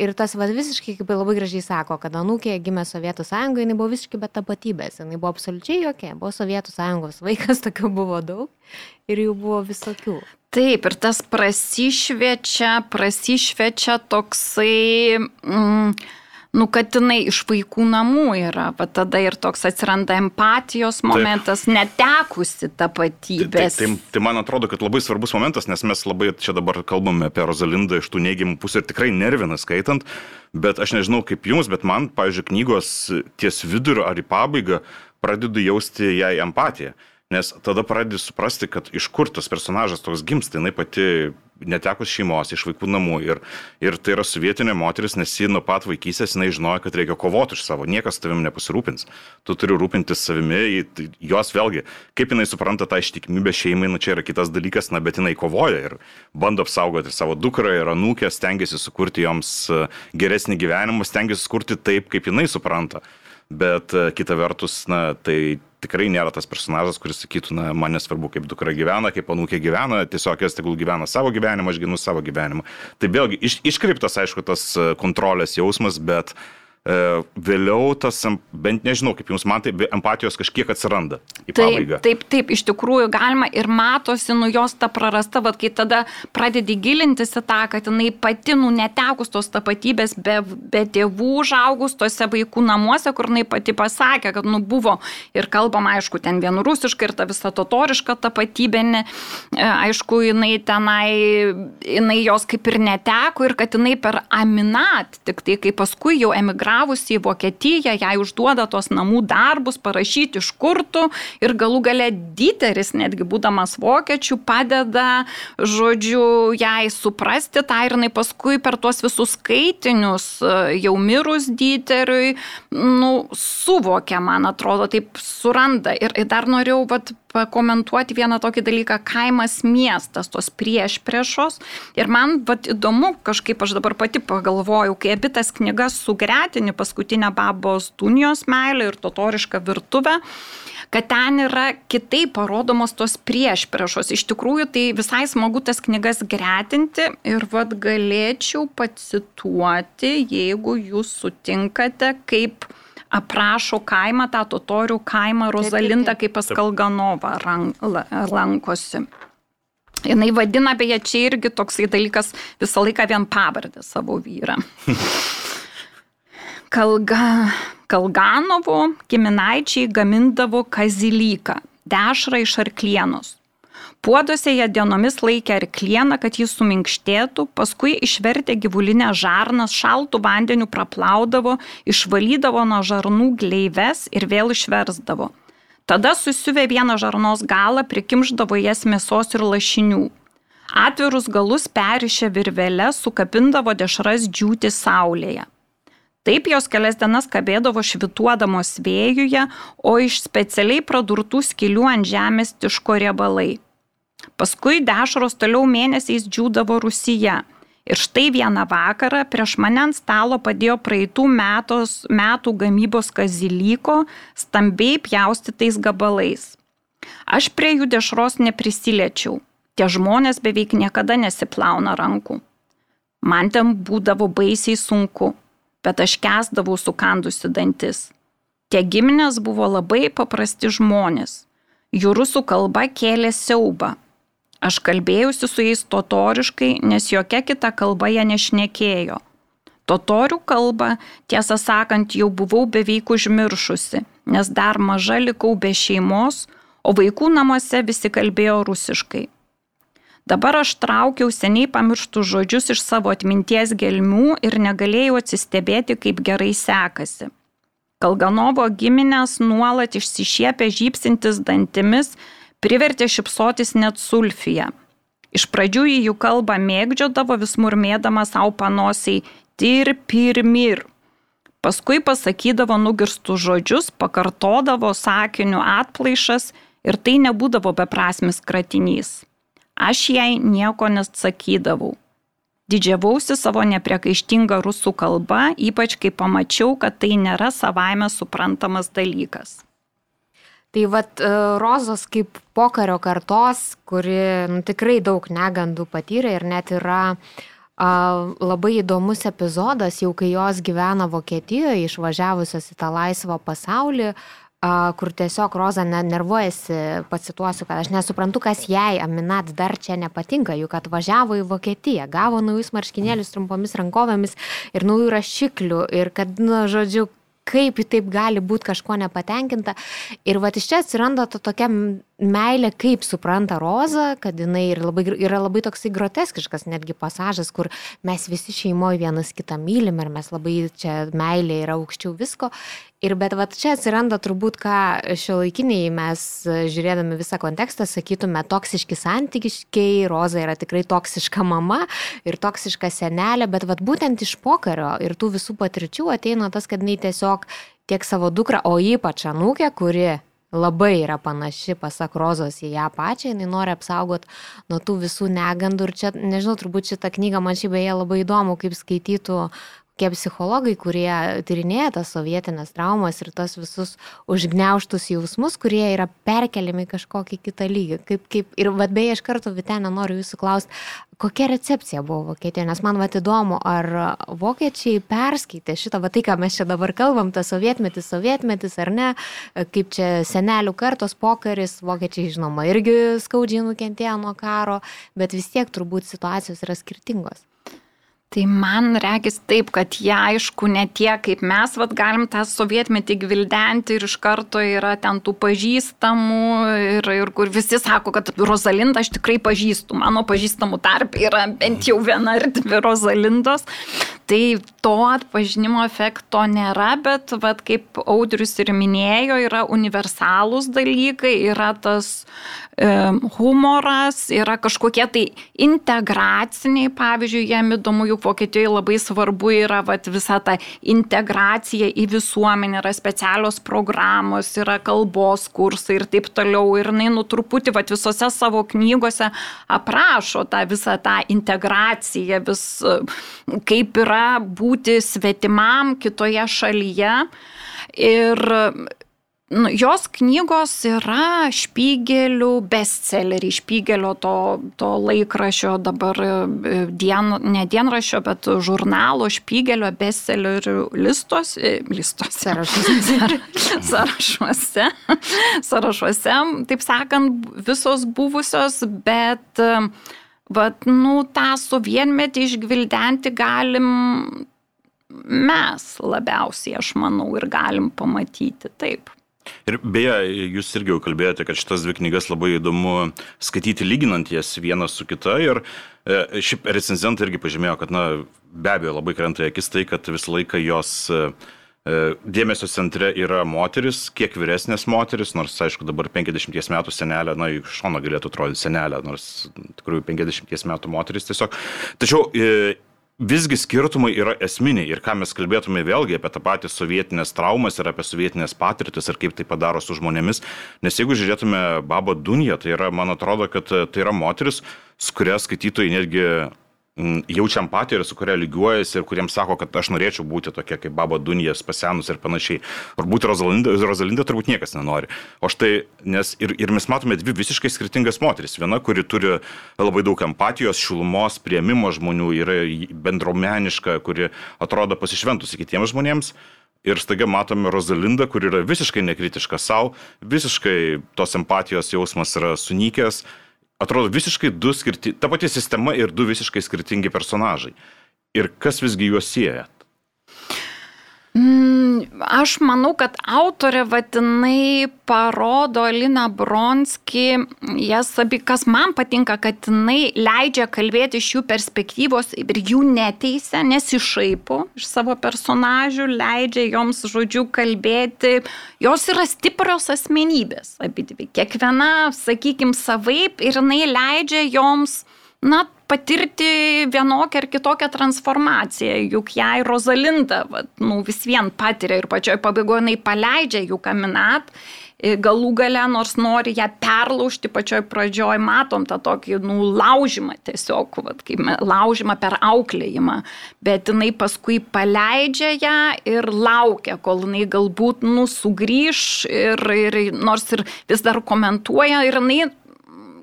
ir tas va, visiškai, kaip labai gražiai sako, kad anūkė gimė Sovietų sąjungoje, jinai buvo visiškai be tapatybės, jinai buvo absoliučiai jokia, buvo Sovietų sąjungos vaikas, tokių buvo daug ir jų buvo visokių. Taip, ir tas prasišviečia, prasišviečia toksai... Mm, nu, kad jinai iš vaikų namų yra, va tada ir toks atsiranda empatijos momentas, taip. netekusi tapatybės. Tai, tai, tai, tai man atrodo, kad labai svarbus momentas, nes mes labai čia dabar kalbame apie Rosalindą iš tų neigiamų pusių ir tikrai nervina skaitant, bet aš nežinau kaip jums, bet man, pavyzdžiui, knygos ties vidurio ar į pabaigą pradedu jausti jai empatiją. Nes tada pradedi suprasti, kad iš kur tas personažas toks gimsta, jinai pati netekus šeimos, iš vaikų namų. Ir, ir tai yra sovietinė moteris, nes ji nuo pat vaikystės jinai žinojo, kad reikia kovoti už savo, niekas tavim nepasirūpins. Tu turi rūpintis savimi, jos vėlgi, kaip jinai supranta tą ištikimybę šeimai, nu čia yra kitas dalykas, na bet jinai kovoja ir bando apsaugoti ir savo dukrą, ir anūkę, stengiasi sukurti joms e, geresnį gyvenimą, stengiasi sukurti taip, kaip jinai supranta. Bet e, kita vertus, na, tai tikrai nėra tas personažas, kuris sakytų, na, man nesvarbu, kaip dukra gyvena, kaip anūkė gyvena, tiesiog jos tegul gyvena savo gyvenimą, aš ginu savo gyvenimą. Tai vėlgi iš, iškreiptas, aišku, tas e, kontrolės jausmas, bet uh, vėliau tas, bent nežinau, kaip jums man tai empatijos kažkiek atsiranda taip, pabaigą. Taip, taip, iš tikrųjų galima ir matosi, nu jos ta prarasta, vad kai tada pradedi gilintis į tą, kad jinai pati, nu netekus tos tapatybės, be, be tėvų užaugus tose vaikų namuose, kur jinai pati pasakė, kad, nu buvo ir kalbam, aišku, ten vien rusiškai ir ta visa totoriška tapatybė, ne, e, aišku, jinai tenai, jinai jos kaip ir neteko ir kad jinai per aminat, tik tai kai paskui jau emigracija emigravusi į Vokietiją, jai užduoda tos namų darbus, parašyti iš kurtų ir galų gale Dieteris, netgi būdamas vokiečių, padeda, žodžiu, jai suprasti tą ir jinai paskui per tuos visus skaitinius, jau mirus Dieteriui, nu, suvokia, man atrodo, taip suranda. Ir, ir dar norėjau, vat, pakomentuoti vieną tokį dalyką - kaimas miestas, tos prieš priešos. Ir man vat, įdomu, kažkaip aš dabar pati pagalvojau, kai abi tas knygas sugretini, paskutinę babos Dunijos meilę ir totorišką virtuvę, kad ten yra kitaip parodomos tos prieš priešos. Iš tikrųjų, tai visai smagu tas knygas gretinti ir vad galėčiau pacituoti, jeigu jūs sutinkate, kaip aprašo kaimą, tą totorių kaimą Rozalinda, kaip pas Kalganovą lankosi. Jis vadina, beje, čia irgi toksai dalykas visą laiką vien pavardę savo vyrą. Kalga, Kalganovo giminaičiai gamindavo kazilyką, dešrą iš arklienos. Puoduose jie dienomis laikė arklieną, kad jis suminkštėtų, paskui išvertė gyvulinę žarnas, šaltų vandeniu praplaudavo, išvalydavo nuo žarnų gleives ir vėl išversdavo. Tada susiuvė vieną žarnos galą, prikimždavo jas mėsos ir lašinių. Atvirus galus perišę virvelę sukabindavo dešras džiūti saulėje. Taip jos kelias dienas kabėdavo švituodamos vėjuje, o iš specialiai pradurtų skilių ant žemės tiško riebalai. Paskui dešros toliau mėnesiais džiūdavo Rusija. Ir štai vieną vakarą prieš mane ant stalo padėjo praeitų metos, metų gamybos kazilyko stambiai pjaustytais gabalais. Aš prie jų dešros neprisiliečiau. Tie žmonės beveik niekada nesiplauna rankų. Man ten būdavo baisiai sunku, bet aš kesdavau sukandusi dantis. Tie giminės buvo labai paprasti žmonės Jų rusų kalba kėlė siaubą. Aš kalbėjausi su jais totoriškai, nes jokia kita kalba jie nešnekėjo. Totorių kalbą, tiesą sakant, jau buvau beveik užmiršusi, nes dar maža likau be šeimos, o vaikų namuose visi kalbėjo rusiškai. Dabar aš traukiau seniai pamirštų žodžius iš savo atminties gelmių ir negalėjau atsistebėti, kaip gerai sekasi. Kalganovo giminės nuolat išsišiepę žypsintis dantimis privertė šipsotis net sulfiją. Iš pradžių į jų kalbą mėgdžiodavo vis murmėdama savo panosiai tir pirmir. Paskui pasakydavo nugirstų žodžius, pakartodavo sakinių atplaišas ir tai nebūdavo beprasmis kratinys. Aš jai nieko nesakydavau. Didžiavausi savo nepriekaištingą rusų kalbą, ypač kai pamačiau, kad tai nėra savaime suprantamas dalykas. Tai vad e, Rozos kaip pokario kartos, kuri nu, tikrai daug negandų patyrė ir net yra a, labai įdomus epizodas, jau kai jos gyvena Vokietijoje, išvažiavusios į tą laisvą pasaulį, kur tiesiog Roza nervuojasi, pacituosiu, kad aš nesuprantu, kas jai Aminat dar čia nepatinka, juk atvažiavo į Vokietiją, gavo naujus marškinėlius trumpomis rankovėmis ir naujų rašiklių ir kad, nu, žodžiu, kaip taip gali būti kažko nepatenkinta. Ir va iš čia atsiranda to tokia meilė, kaip supranta Roza, kad jinai yra labai, yra labai toksai groteskiškas netgi pasažas, kur mes visi šeimoje vienas kitą mylim ir mes labai čia meilė yra aukščiau visko. Ir bet va čia atsiranda turbūt, ką šio laikiniai mes žiūrėdami visą kontekstą sakytume, toksiški santykiškai, Roza yra tikrai toksiška mama ir toksiška senelė, bet va būtent iš pokario ir tų visų patirčių ateina tas, kad jinai tiesiog tiek savo dukrą, o ypač anūkę, kuri labai yra panaši, pasak Rozos, į ją pačią, jinai nori apsaugoti nuo tų visų negandų. Ir čia, nežinau, turbūt šitą knygą man šiaip beje labai įdomu, kaip skaitytų tokie psichologai, kurie tyrinėja tas sovietinės traumas ir tas visus užgneuštus jausmus, kurie yra perkeliami kažkokį kitą lygį. Kaip, kaip, ir vad beje, iš karto Vitenė noriu jūsų klausti, kokia recepcija buvo Vokietijoje, nes man vad įdomu, ar vokiečiai perskaitė šitą, va tai, ką mes čia dabar kalbam, tas sovietmetis, sovietmetis ar ne, kaip čia senelių kartos pokaris, vokiečiai žinoma irgi skaudžiai nukentėjo nuo karo, bet vis tiek turbūt situacijos yra skirtingos. Tai man reikės taip, kad jie aišku ne tie, kaip mes vat, galim tą sovietmetį gvildenti ir iš karto yra ten tų pažįstamų ir, ir kur visi sako, kad Rosalindą aš tikrai pažįstu, mano pažįstamų tarp yra bent jau viena ar dvi Rosalindos. Tai to atpažinimo efekto nėra, bet vat, kaip Audrius ir minėjo, yra universalūs dalykai, yra tas humoras, yra kažkokie tai integraciniai, pavyzdžiui, jam įdomu, juk Vokietijoje labai svarbu yra vat, visa ta integracija į visuomenę, yra specialios programos, yra kalbos kursai ir taip toliau. Ir jinai nu truputį vat, visose savo knygose aprašo tą visą tą integraciją, vis kaip yra būti svetimam kitoje šalyje. Ir nu, jos knygos yra špygelių bestselleriai, špygelio to, to laikrašio dabar, e, dien, ne dienrašio, bet žurnalo špygelio bestsellerių listos, e, listos sąrašuose. sąrašuose, sąrašuose, taip sakant, visos buvusios, bet Vat, nu, tą sovietmetį išgvildenti galim mes labiausiai, aš manau, ir galim pamatyti taip. Ir beje, jūs irgi jau kalbėjote, kad šitas dvi knygas labai įdomu skaityti lyginant jas vieną su kita. Ir e, šiaip recenzentai irgi pažymėjo, kad, na, be abejo, labai krenta akis tai, kad visą laiką jos e, dėmesio centre yra moteris, kiek vyresnės moteris, nors, aišku, dabar 50 metų senelė, na, iš šono galėtų atrodyti senelė, nors tikrųjų 50 metų moteris tiesiog. Tačiau visgi skirtumai yra esminiai ir ką mes kalbėtume vėlgi apie tą patį sovietinės traumas ir apie sovietinės patirtis ir kaip tai padaro su žmonėmis. Nes jeigu žiūrėtume Baba Dunja, tai yra, man atrodo, kad tai yra moteris, su kuria skaitytojai netgi jaučia empatiją ir su kuria lygiuojasi ir kuriems sako, kad aš norėčiau būti tokia kaip Baba Dunijas pasenus ir panašiai. Ar būti Rozalinda, Rozalinda turbūt niekas nenori. O štai, nes ir, ir mes matome dvi visiškai skirtingas moteris. Viena, kuri turi labai daug empatijos, šilumos, prieimimo žmonių, yra bendromeniška, kuri atrodo pasišventusi kitiems žmonėms. ir staiga matome Rozalindą, kur yra visiškai nekritiška savo, visiškai tos empatijos jausmas yra sunykęs, atrodo visiškai du skirtingi, ta pati sistema ir du visiškai skirtingi personažai. Ir kas visgi juos sieja? Mm, aš manau, kad autorė vadinai parodo Lina Bronski, jas abi, kas man patinka, kad jinai leidžia kalbėti iš jų perspektyvos ir jų neteisė, nesišaipo iš savo personažių, leidžia joms, žodžiu, kalbėti. Jos yra stiprios asmenybės, abi dvi. Kiekviena, sakykim, savaip ir jinai leidžia joms, na, patirti vienokią ar kitokią transformaciją, juk jai Rozalinda vat, nu, vis vien patiria ir pačioj pabaigoje jinai paleidžia jų kaminat, galų gale, nors nori ją perlaužti, pačioj pradžioj matom tą tokį nu, laužimą tiesiog, vat, kaip laužimą per auklėjimą, bet jinai paskui paleidžia ją ir laukia, kol jinai galbūt nu, sugrįž ir, ir nors ir vis dar komentuoja ir jinai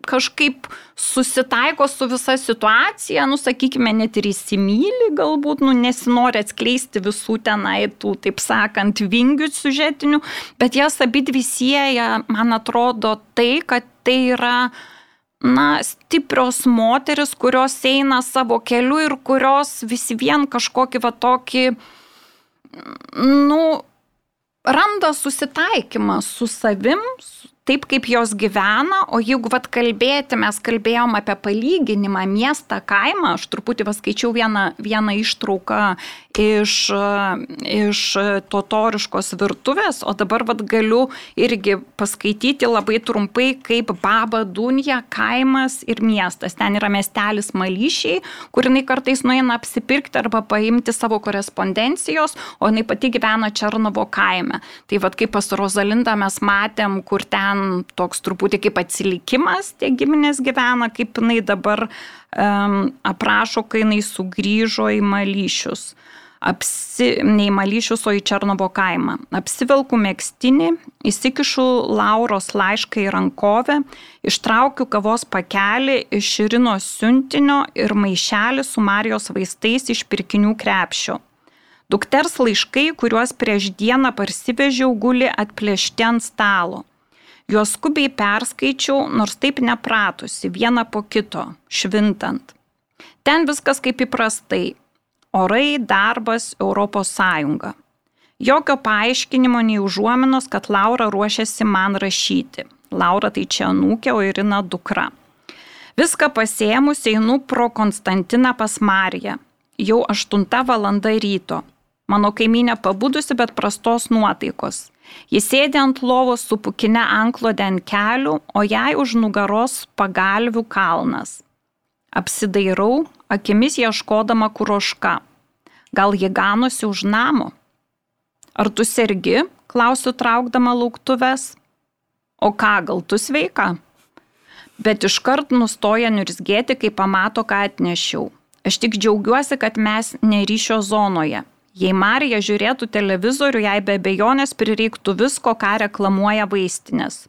kažkaip susitaiko su visa situacija, nu, sakykime, net ir įsimylį galbūt, nu, nesinori atskleisti visų tenai tų, taip sakant, vingių sužetinių, bet jas abi dvi sieja, man atrodo, tai, kad tai yra na, stiprios moteris, kurios eina savo keliu ir kurios vis vien kažkokį va tokį, nu, randa susitaikymą su savim, su taip, kaip jos gyvena, o jeigu vat kalbėti, mes kalbėjom apie palyginimą miestą, kaimą, aš truputį paskaičiau vieną, vieną ištrauką iš, iš totoriškos virtuvės, o dabar vat galiu irgi paskaityti labai trumpai, kaip Baba Dunja kaimas ir miestas. Ten yra miestelis Malyšiai, kur jinai kartais nueina apsipirkti arba paimti savo korespondencijos, o jinai pati gyvena Černovo kaime. Tai vad kaip pas Rozalindą mes matėm, kur ten ten toks truputį kaip atsilikimas tie giminės gyvena, kaip jinai dabar um, aprašo, kai jinai sugrįžo į Malyšius. Apsi, ne į Malyšius, o į Černovo kaimą. Apsivelku mėgstinį, įsikišu Lauros laišką į rankovę, ištraukiu kavos pakelį iš Širino siuntinio ir maišelį su Marijos vaistais iš pirkinių krepšio. Dukters laiškai, kuriuos prieš dieną parsivežiau, guli atplėšti ant stalo. Juos skubiai perskaičiau, nors taip nepratusi, vieną po kito, švintant. Ten viskas kaip įprastai. Orai, darbas, Europos Sąjunga. Jokio paaiškinimo nei užuominos, kad Laura ruošiasi man rašyti. Laura tai čia anūkė, o Irina dukra. Viską pasėmus einu pro Konstantiną pas Mariją. Jau 8 val. ryto. Mano kaiminė pabudusi, bet prastos nuotaikos. Jis sėdė ant lovos su pukine anklode ant kelių, o jai už nugaros pagalvių kalnas. Apsidairau, akimis ieškodama kuroška. Gal ji ganosi už namo? Ar tu sergi? klausiu traukdama lauktuves. O ką, gal tu sveika? Bet iškart nustoja niurzgėti, kai pamato, ką atnešiau. Aš tik džiaugiuosi, kad mes neryšio zonoje. Jei Marija žiūrėtų televizorių, jai be bejonės prireiktų visko, ką reklamuoja vaistinės.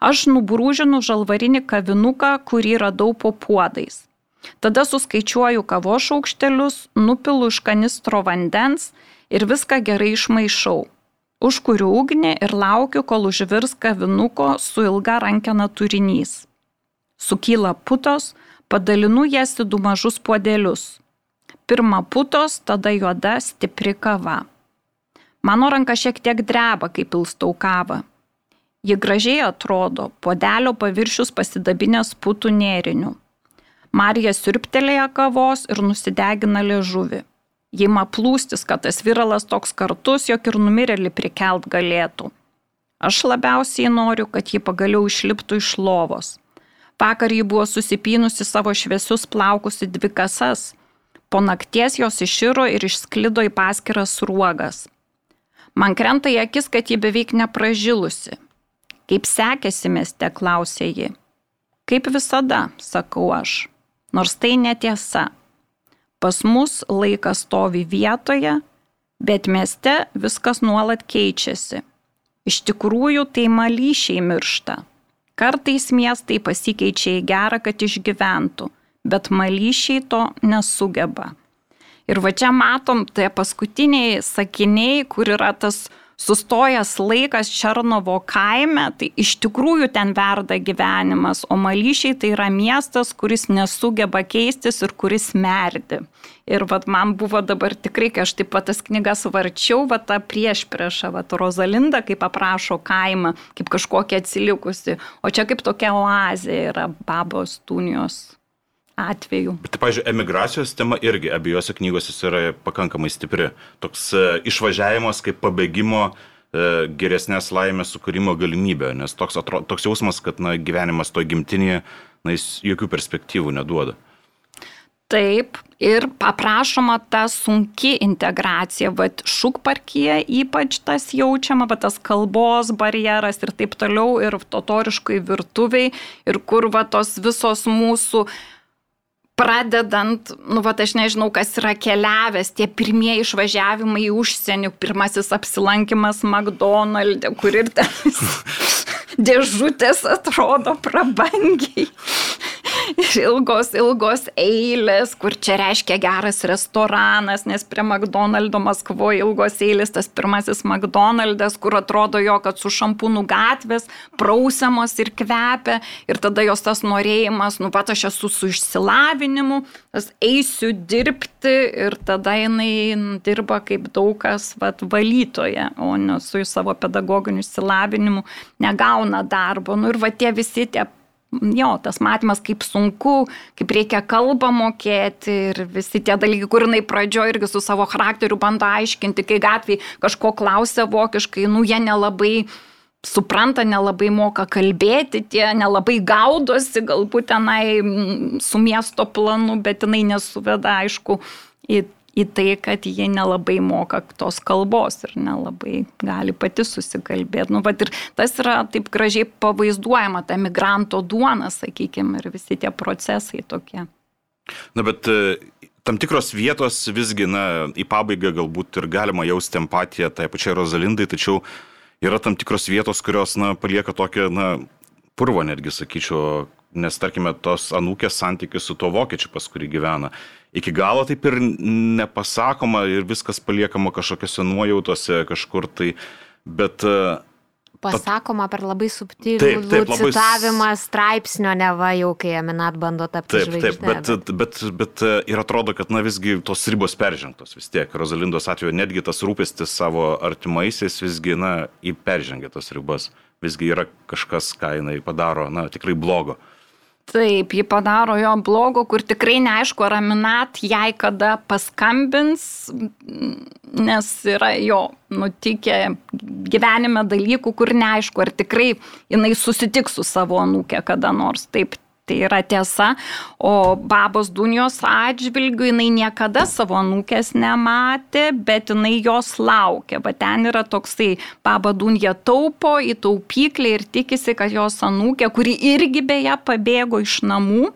Aš nubrūžinu žalvarinį kavinuką, kurį radau po puodais. Tada suskaičiuoju kavo šaukštelius, nupilu iš kanistro vandens ir viską gerai išmaišau. Užkuriu ugnį ir laukiu, kol užvirs kavinuko su ilga rankena turinys. Sukyla putos, padalinu jas į du mažus puodelius pirma putos, tada juoda stipri kava. Mano ranka šiek tiek dreba, kai pilstau kavą. Ji gražiai atrodo, podelio paviršius pasidabinės putų nėriniu. Marija sirptelėja kavos ir nusidegina liežuvį. Ji ima plūstis, kad tas viralas toks kartus, jog ir numirėlį prikelt galėtų. Aš labiausiai noriu, kad ji pagaliau išliptų iš lovos. Vakar ji buvo susipynusi savo šviesius plaukus į dvi kasas Po nakties jos iširo ir išsklido į paskiras ruogas. Man krenta į akis, kad ji beveik nepražilusi. Kaip sekėsi mieste, klausė ji. Kaip visada, sakau aš. Nors tai netiesa. Pas mus laikas stovi vietoje, bet mieste viskas nuolat keičiasi. Iš tikrųjų, tai malyšiai miršta. Kartais miestai pasikeičia į gerą, kad išgyventų bet malyšiai to nesugeba. Ir va čia matom, tai paskutiniai sakiniai, kur yra tas sustojęs laikas Černovo kaime, tai iš tikrųjų ten verda gyvenimas, o Malyšiai tai yra miestas, kuris nesugeba keistis ir kuris merdi. Ir vat, man buvo dabar tikrai, kai aš taip pat tas knygas varčiau, va tą prieš priešą, va Rozalinda, kaip aprašo kaimą, kaip kažkokia atsilikusi, o čia kaip tokia oazė yra babos tunijos atveju. Bet, pavyzdžiui, emigracijos tema irgi abiejose knygose yra pakankamai stipri. Toks e, išvažiavimas kaip pabėgimo e, geresnės laimės sukūrimo galimybė, nes toks, atro, toks jausmas, kad na, gyvenimas to gimtinėje, na, jis jokių perspektyvų neduoda. Taip, ir paprašoma ta sunki integracija, vad šukparkyje ypač tas jaučiama, va tas kalbos barjeras ir taip toliau, ir totoriškai virtuviai, ir kur va tos visos mūsų uh, pradedant, nu, va, aš nežinau, kas yra keliavęs, tie pirmieji išvažiavimai į užsienį, pirmasis apsilankimas McDonald'e, kur ir ten dėžutės atrodo prabangiai ilgos, ilgos eilės, kur čia reiškia geras restoranas, nes prie McDonald'o Maskvoje ilgos eilės, tas pirmasis McDonald's, kur atrodo jo, kad su šampūnų gatvės prausiamos ir kvepia, ir tada jos tas norėjimas, nu pat aš esu su išsilavinimu, tas eisiu dirbti ir tada jinai dirba kaip daug kas vat, valytoje, o ne su savo pedagoginiu išsilavinimu negauna darbo. Nu ir va tie visi tie jo, tas matymas, kaip sunku, kaip reikia kalbą mokėti ir visi tie dalykai, kur jinai pradžioje irgi su savo charakteriu bando aiškinti, kai gatvėje kažko klausia vokiškai, nu jie nelabai supranta, nelabai moka kalbėti, tie nelabai gaudosi, galbūt tenai su miesto planu, bet jinai nesuveda, aišku, į į tai, kad jie nelabai moka tos kalbos ir nelabai gali pati susikalbėti. Nu, ir tas yra taip gražiai pavaizduojama, ta migranto duona, sakykime, ir visi tie procesai tokie. Na, bet e, tam tikros vietos visgi, na, į pabaigą galbūt ir galima jausti empatiją tai pačiai Rosalindai, tačiau yra tam tikros vietos, kurios, na, palieka tokią, na, purvo netgi, sakyčiau, nes, tarkime, tos anūkės santykius su tuo vokiečiu, pas kurį gyvena iki galo taip ir nepasakoma ir viskas paliekama kažkokiose nuojautose kažkur tai, bet e, pasakoma per labai subtilų taip, taip, labai... citavimą straipsnio, neva jau, kai Aminat bando tapti taip, žvaigždė. Taip, bet, bet, bet, bet e, ir atrodo, kad na visgi tos ribos peržengtos vis tiek. Rozalindos atveju netgi tas rūpestis savo artimaisiais visgi, na, į peržengė tas ribas. Visgi yra kažkas, ką jinai padaro, na, tikrai blogo. Taip, ji padaro jo blogo, kur tikrai neaišku, ar Aminat jai kada paskambins, nes yra jo nutikę gyvenime dalykų, kur neaišku, ar tikrai jinai susitiks su savo anūkė kada nors. Taip, Tai yra tiesa, o babos Dunijos atžvilgių jinai niekada savo anūkės nematė, bet jinai jos laukia. Bet ten yra toksai, baba Dunija taupo į taupyklį ir tikisi, kad jos anūkė, kuri irgi beje pabėgo iš namų,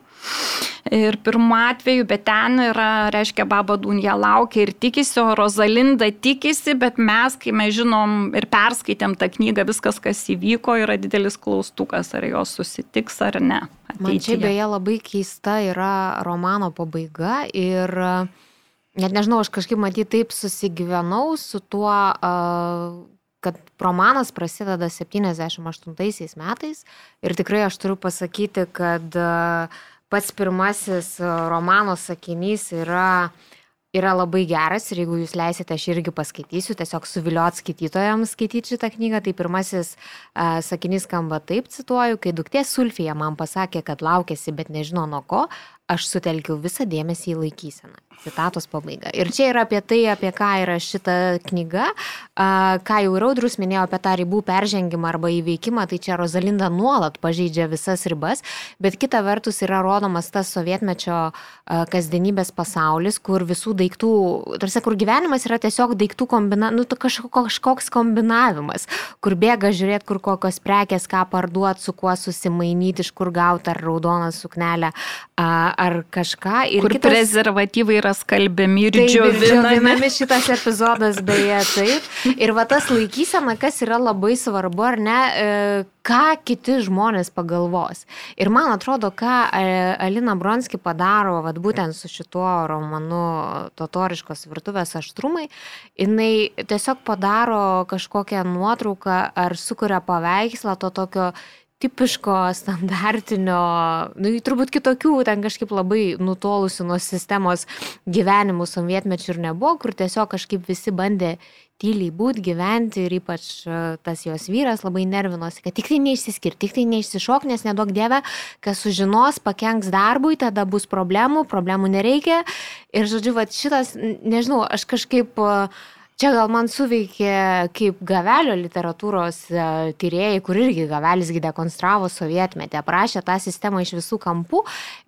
Ir pirmu atveju, bet ten yra, reiškia, Baba Dunja laukia ir tikisi, o Rozalinda tikisi, bet mes, kai mes žinom ir perskaitėm tą knygą, viskas, kas įvyko, yra didelis klaustukas, ar jos susitiks ar ne. Ateityje. Man čia beje labai keista yra romano pabaiga ir net nežinau, aš kažkaip matyt taip susigyvenau su tuo, kad romanas prasideda 78 metais ir tikrai aš turiu pasakyti, kad pats pirmasis e, romano sakinys yra, yra labai geras ir jeigu jūs leisite, aš irgi paskaitysiu, tiesiog suviliot skaitytojams skaityti šitą knygą. Tai pirmasis uh, sakinys skamba taip, cituoju, kai duktė Sulfija man pasakė, kad laukėsi, bet nežino nuo ko, aš sutelkiau visą dėmesį į laikyseną. Citatos pabaiga. Ir čia yra apie tai, apie ką yra šita knyga, ką jau Raudrus minėjo apie tą ribų peržengimą arba įveikimą, tai čia Rozalinda nuolat pažeidžia visas ribas, bet kita vertus yra rodomas tas sovietmečio kasdienybės pasaulis, kur visų daiktų, tarsi kur gyvenimas yra tiesiog daiktų kombinavimas, nu, kažkoks kombinavimas, kur bėga žiūrėti, kur kokios prekės, ką parduoti, su kuo susimainyti, iš kur gauti ar raudoną suknelę ar kažką. Ir Kur kitas... prezervatyvai yra skalbiami ir džiovinami. šitas epizodas beje taip. Ir va tas laikysena, kas yra labai svarbu, ar ne, e, ką kiti žmonės pagalvos. Ir man atrodo, ką e, Alina Bronski padaro, va būtent su šituo romanu Totoriškos virtuvės aštrumai, jinai tiesiog padaro kažkokią nuotrauką ar sukuria paveikslą to tokio tipiško, standartinio, nu, turbūt kitokių, ten kažkaip labai nutolusių nuo sistemos gyvenimų sovietmečių ir nebuvo, kur tiesiog kažkaip visi bandė tyliai būti, gyventi ir ypač e, tas jos vyras labai nervinosi, kad tik tai neišsiskirti, tik tai neišsišok, nes nedaug dieve, kas sužinos, pakenks darbui, tada bus problemų, problemų nereikia. Ir žodžiu, va šitas, nežinau, aš kažkaip uh, Čia gal man suveikė kaip gavelio literatūros e, tyrėjai, kur irgi gavelisgi dekonstravo sovietmetį, aprašė tą sistemą iš visų kampų,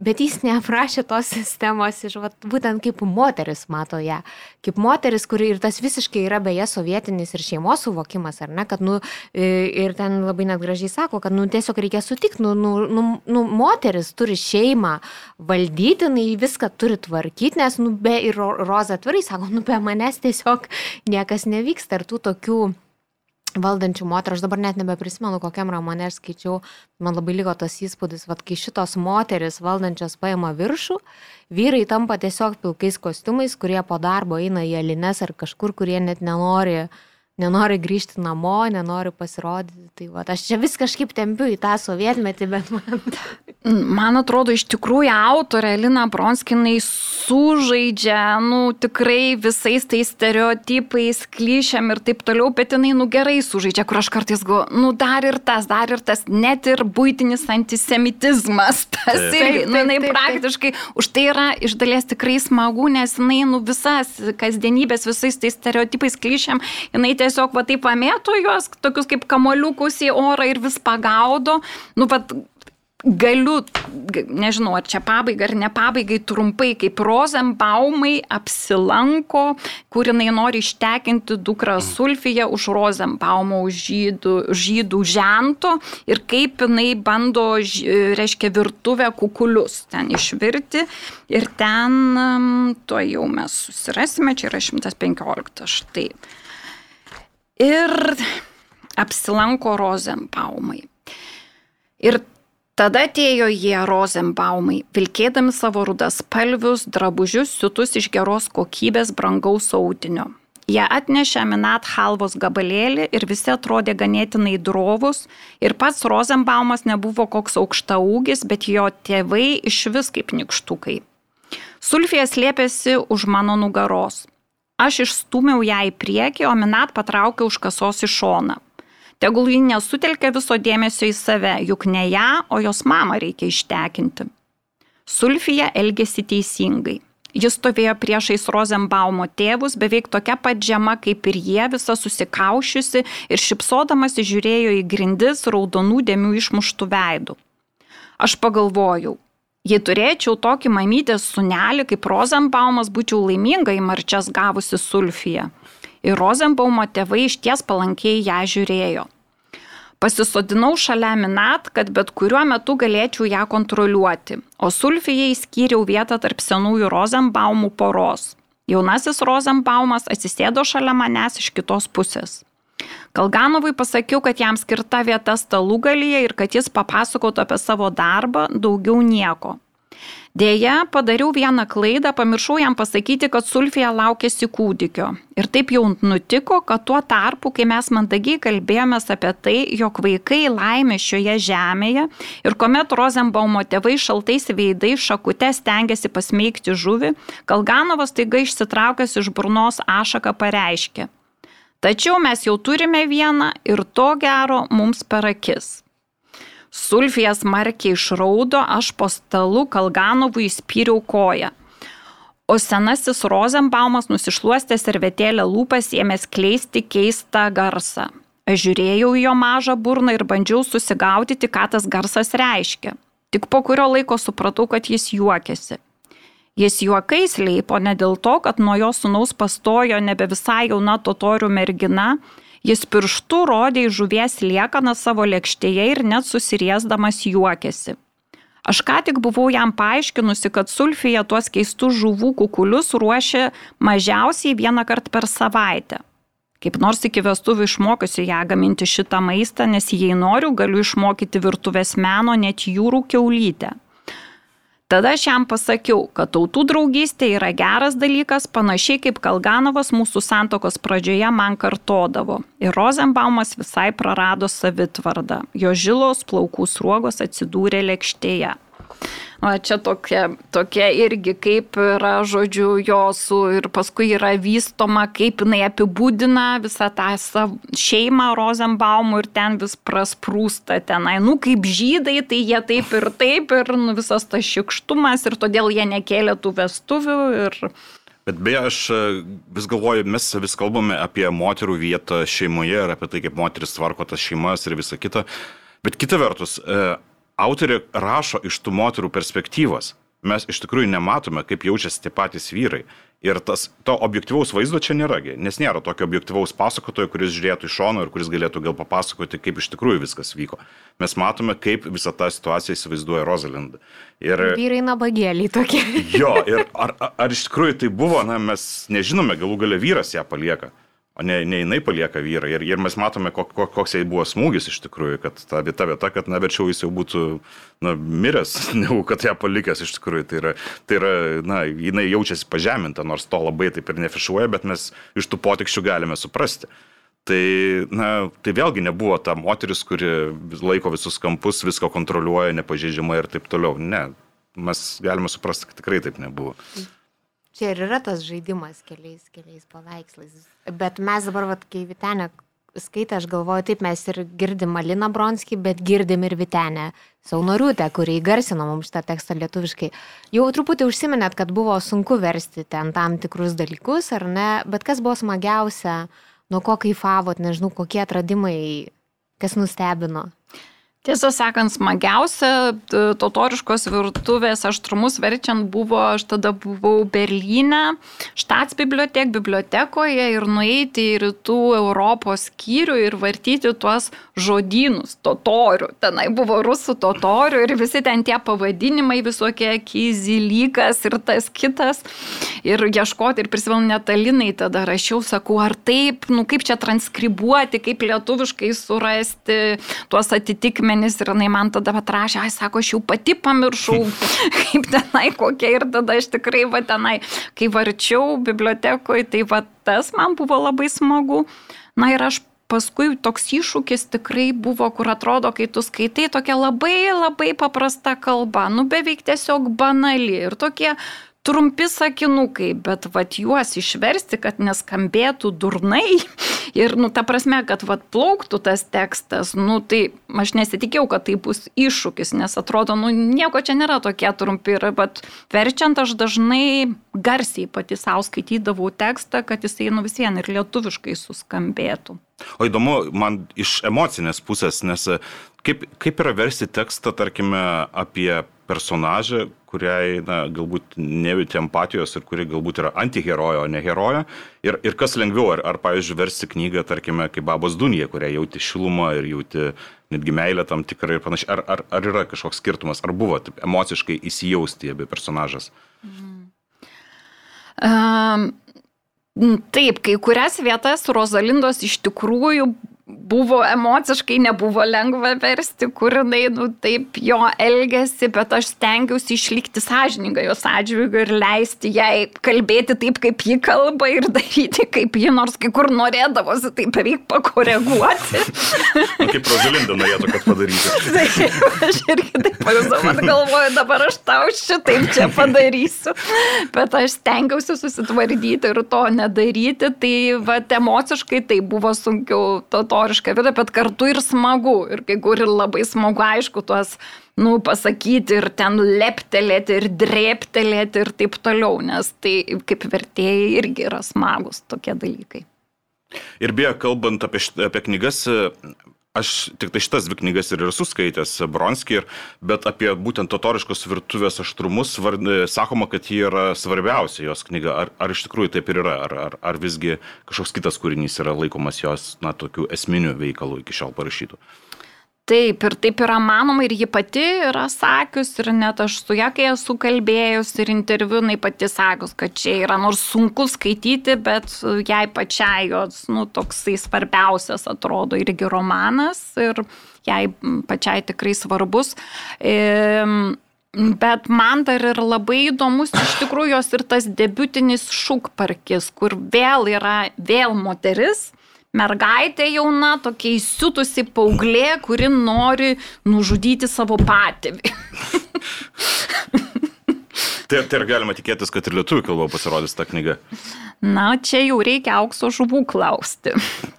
bet jis neaprašė tos sistemos iš vat, būtent kaip moteris mato ją. Kaip moteris, kuri ir tas visiškai yra beje sovietinis ir šeimos suvokimas, ar ne, kad, nu, ir ten labai net gražiai sako, kad, nu, tiesiog reikia sutikti, nu, nu, nu, nu, moteris turi šeimą valdyti, jinai viską turi tvarkyti, nes, nu, be ir Roza atvirai sako, nu, be manęs tiesiog niekas nevyksta ir tų tokių valdančių moterų, aš dabar net nebeprisimenu, kokiam romane aš skaičiau, man labai liko tas įspūdis, kad kai šitos moteris valdančios paima viršų, vyrai tampa tiesiog pilkais kostiumais, kurie po darbo eina į alines ar kažkur, kurie net nenori uh, nenori grįžti namo, nenori pasirodyti. Tai va, aš čia vis kažkaip tempiu į tą sovietmetį, bet man. Man atrodo, iš tikrųjų autorė Lina Bronskinai sužaidžia, nu, tikrai visais tais stereotipais, klišiam ir taip toliau, bet jinai, nu, gerai sužaidžia, kur aš kartais galvoju, nu, dar ir tas, dar ir tas, net ir būtinis antisemitizmas, tas taip, irgi, nu, jinai taip, taip, praktiškai, taip. už tai yra iš dalies tikrai smagu, nes jinai, nu, visas kasdienybės, visais tais stereotipais, klišiam, jinai tiesiog tiesiog va taip pamėto juos, tokius kaip kamoliukus į orą ir vis pagaudo. Nu, va, galiu, nežinau, ar čia pabaiga ar ne pabaigai, trumpai, kaip Rozenbaumai apsilanko, kur jinai nori ištekinti dukrą Sulfiją už Rozenbaumo žydų, žydų žento ir kaip jinai bando, reiškia, virtuvę kukulius ten išvirti. Ir ten, to jau mes susirasime, čia yra 115. Štai ir apsilanko Rozenbaumai. Ir tada atėjo jie Rozenbaumai, vilkėdami savo rudas palvius, drabužius, siutus iš geros kokybės brangaus audinio. Jie atnešė Minat halvos gabalėlį ir visi atrodė ganėtinai drovus ir pats Rozenbaumas nebuvo koks aukšta ūgis, bet jo tėvai iš vis kaip nikštukai. Sulfija slėpėsi už mano nugaros. Aš išstumiau ją į priekį, o Minat patraukė už kasos į šoną. Tegul ji nesutelkia viso dėmesio į save, juk ne ją, o jos mamą reikia ištekinti. Sulfija elgėsi teisingai. Jis stovėjo priešais Rozenbaumo tėvus, beveik tokia pat žema kaip ir jie, visa susikaušiusi ir šipsodamas žiūrėjo į grindis raudonų dėmių išmuštų veidų. Aš pagalvojau, Jei turėčiau tokį mamytės sunelį kaip Rozenbaumas, būčiau laiminga į marčias gavusi sulfiją. Ir Rozenbaumo tėvai iš ties palankiai ją žiūrėjo. Pasisodinau šalia Minat, kad bet kuriuo metu galėčiau ją kontroliuoti, o sulfijai skyriau vietą tarp senųjų Rozenbaumų poros. Jaunasis Rozenbaumas atsisėdo šalia manęs iš kitos pusės. Kalganovui pasakiau, kad jam skirta vieta stalų galyje ir kad jis papasakotų apie savo darbą, daugiau nieko. Deja, padariau vieną klaidą, pamiršau jam pasakyti, kad Sulfija laukėsi kūdikio. Ir taip jau nutiko, kad tuo tarpu, kai mes mandagiai kalbėjomės apie tai, jog vaikai laimė šioje žemėje ir kuomet Rozenbaumo tėvai šaltais veidais šakute stengiasi pasmeigti žuvį, Kalganovas taiga išsitraukęs iš burnos ašaką pareiškė. Tačiau mes jau turime vieną ir to gero mums per akis. Sulfijas markiai išraudo, aš po stalu Kalganovui įspyriau koją. O senasis Rozenbaumas nusišluostęs servetėlę lūpas ėmė skleisti keistą garsą. Aš žiūrėjau į jo mažą burną ir bandžiau susigaudyti, ką tas garsas reiškia. Tik po kurio laiko supratau, kad jis juokiasi. Jis juokais leipo ne dėl to, kad nuo jo sunaus pastojo nebe visai jauna totorių mergina, jis pirštų rodė į žuvies liekaną savo lėkštėje ir net susiriesdamas juokėsi. Aš ką tik buvau jam paaiškinusi, kad sulfija tuos keistus žuvų kukulius ruošia mažiausiai vieną kartą per savaitę. Kaip nors iki vestuvių išmokysiu ją gaminti šitą maistą, nes jei noriu, galiu išmokyti virtuvės meno net jūrų keulytę. Tada aš jam pasakiau, kad tautų draugystė yra geras dalykas, panašiai kaip Kalganovas mūsų santokos pradžioje man kartodavo. Ir Rozenbaumas visai prarado savitvardą. Jo žilos plaukų sruogos atsidūrė lėkštėje. O čia tokia, tokia irgi kaip yra, žodžiu, jos ir paskui yra vystoma, kaip jinai apibūdina visą tą šeimą Rozenbaumų ir ten vis prasprūsta tenai. Nu, kaip žydai, tai jie taip ir taip ir nu, visas tas šikštumas ir todėl jie nekėlė tų vestuvių. Ir... Bet beje, aš e, vis galvoju, mes vis kalbame apie moterų vietą šeimoje ir apie tai, kaip moteris tvarko tas šeimas ir visa kita. Bet kita vertus, e, autorė rašo iš tų moterų perspektyvos. Mes iš tikrųjų nematome, kaip jaučiasi tie patys vyrai. Ir tas, to objektivaus vaizdo čia nėra, nes nėra tokio objektivaus pasakotojo, kuris žiūrėtų iš šono ir kuris galėtų gal papasakoti, kaip iš tikrųjų viskas vyko. Mes matome, kaip visą tą situaciją įsivaizduoja Rosalind. Ir... Vyrai nabagėliai tokie. Jo, ir ar, ar, ar iš tikrųjų tai buvo, na, mes nežinome, galų gale vyras ją palieka o ne, ne jinai palieka vyrą. Ir, ir mes matome, kok, koks jai buvo smūgis iš tikrųjų, kad ta vieta vieta, kad na, verčiau jis jau būtų na, miręs, negu kad ją palikęs iš tikrųjų. Tai yra, tai yra, na, jinai jaučiasi pažeminta, nors to labai taip ir nefišuoja, bet mes iš tų potikščių galime suprasti. Tai, na, tai vėlgi nebuvo ta moteris, kuri laiko visus kampus, visko kontroliuoja, nepažeidžiama ir taip toliau. Ne, mes galime suprasti, kad tikrai taip nebuvo. Čia ir yra tas žaidimas keliais, keliais paveikslais. Bet mes dabar, vat, kai Vitenė skaitė, aš galvoju, taip mes ir girdim Aliną Bronskį, bet girdim ir Vitenę Saunoriutę, kuri įgarsino mums šitą tekstą lietuviškai. Jau truputį užsiminėt, kad buvo sunku versti ten tam tikrus dalykus, ar ne, bet kas buvo smagiausia, nuo ko kaifavot, nežinau, kokie atradimai, kas nustebino. Tiesą sakant, smagiausia totoriškos virtuvės aštrumus verčiant buvo, aš tada buvau Berlyne, Štats bibliotek, bibliotekoje ir nueiti į rytų Europos skyrių ir vartyti tuos žodynus totorių. Tenai buvo rusų totorių ir visi ten tie pavadinimai visokie, kizilykas ir tas kitas. Ir ieškoti ir prisimenu netalinai tada rašiau, sakau, ar taip, nu kaip čia transkribuoti, kaip lietuviškai surasti tuos atitikmenis duomenys ir jinai man tada atrašė, ai sako, aš jau pati pamiršau, kaip tenai kokia ir tada aš tikrai va tenai, kai varčiau bibliotekoje, tai va tas man buvo labai smagu. Na ir aš paskui toks iššūkis tikrai buvo, kur atrodo, kai tu skaitai tokia labai labai paprasta kalba, nu beveik tiesiog banali ir tokie trumpi sakinukai, bet vat juos išversti, kad neskambėtų durnai ir, nu, ta prasme, kad vat plauktų tas tekstas, nu, tai aš nesitikėjau, kad tai bus iššūkis, nes atrodo, nu, nieko čia nėra tokie trumpi ir, bet verčiant aš dažnai garsiai pati savo skaitydavau tekstą, kad jisai, nu, vis vien ir lietuviškai suskambėtų. O įdomu, man iš emocinės pusės, nes kaip, kaip yra versti tekstą, tarkime, apie personažą, kuriai na, galbūt nejauti empatijos ir kuri galbūt yra antiherojo, o ne herojo. Ir, ir kas lengviau, ar, ar pavyzdžiui, versti knygą, tarkime, kaip Babos Dunija, kurią jauti šilumą ir jauti netgi meilę tam tikrą ir panašiai. Ar, ar, ar yra kažkoks skirtumas, ar buvo taip, emociškai įsijausti abi personažas? Mhm. Um, taip, kai kurias vietas Rozalindos iš tikrųjų buvo emociškai nebuvo lengva versti, kur jinai, nu, taip jo elgesi, bet aš stengiausi išlikti sąžiningai jos atžvilgiu ir leisti jai kalbėti taip, kaip ji kalba ir daryti kaip ji, nors kai kur norėdavosi taip beveik pakoreguoti. o kaip Rozalinda norėtų, kad padarytų. taip, aš irgi taip pagalvoju, galvoju, dabar aš tau šitaip čia padarysiu, bet aš stengiausi susitvardyti ir to nedaryti, tai va, emociškai tai buvo sunkiau to to istoriška vieta, bet kartu ir smagu. Ir kai kur ir labai smagu, aišku, tuos, nu, pasakyti ir ten leptelėti ir drėptelėti ir taip toliau, nes tai kaip vertėjai irgi yra smagus tokie dalykai. Ir beje, kalbant apie, apie knygas, Aš tik tai šitas dvi knygas ir esu skaitęs Bronskį, bet apie būtent totoriškos virtuvės aštrumus var, sakoma, kad ji yra svarbiausia jos knyga. Ar, ar iš tikrųjų taip ir yra, ar, ar, ar visgi kažkoks kitas kūrinys yra laikomas jos, na, tokių esminių veikalų iki šiol parašytų? Taip, ir taip yra manoma, ir ji pati yra sakius, ir net aš su ją, kai esu kalbėjus, ir interviu, jinai pati sakius, kad čia yra nors sunku skaityti, bet jai pačiai jos, nu, toksai svarbiausias atrodo irgi romanas, ir jai pačiai tikrai svarbus. E, Bet man dar ir labai įdomus iš tikrųjų jos ir tas debutinis šūkparkis, kur vėl yra vėl moteris, mergaitė jauna, tokia įsiutusi paauglė, kuri nori nužudyti savo patėvį. tai, tai ar galima tikėtis, kad ir lietuvių kalba pasirodys ta knyga? Na, čia jau reikia aukso žuvų klausti.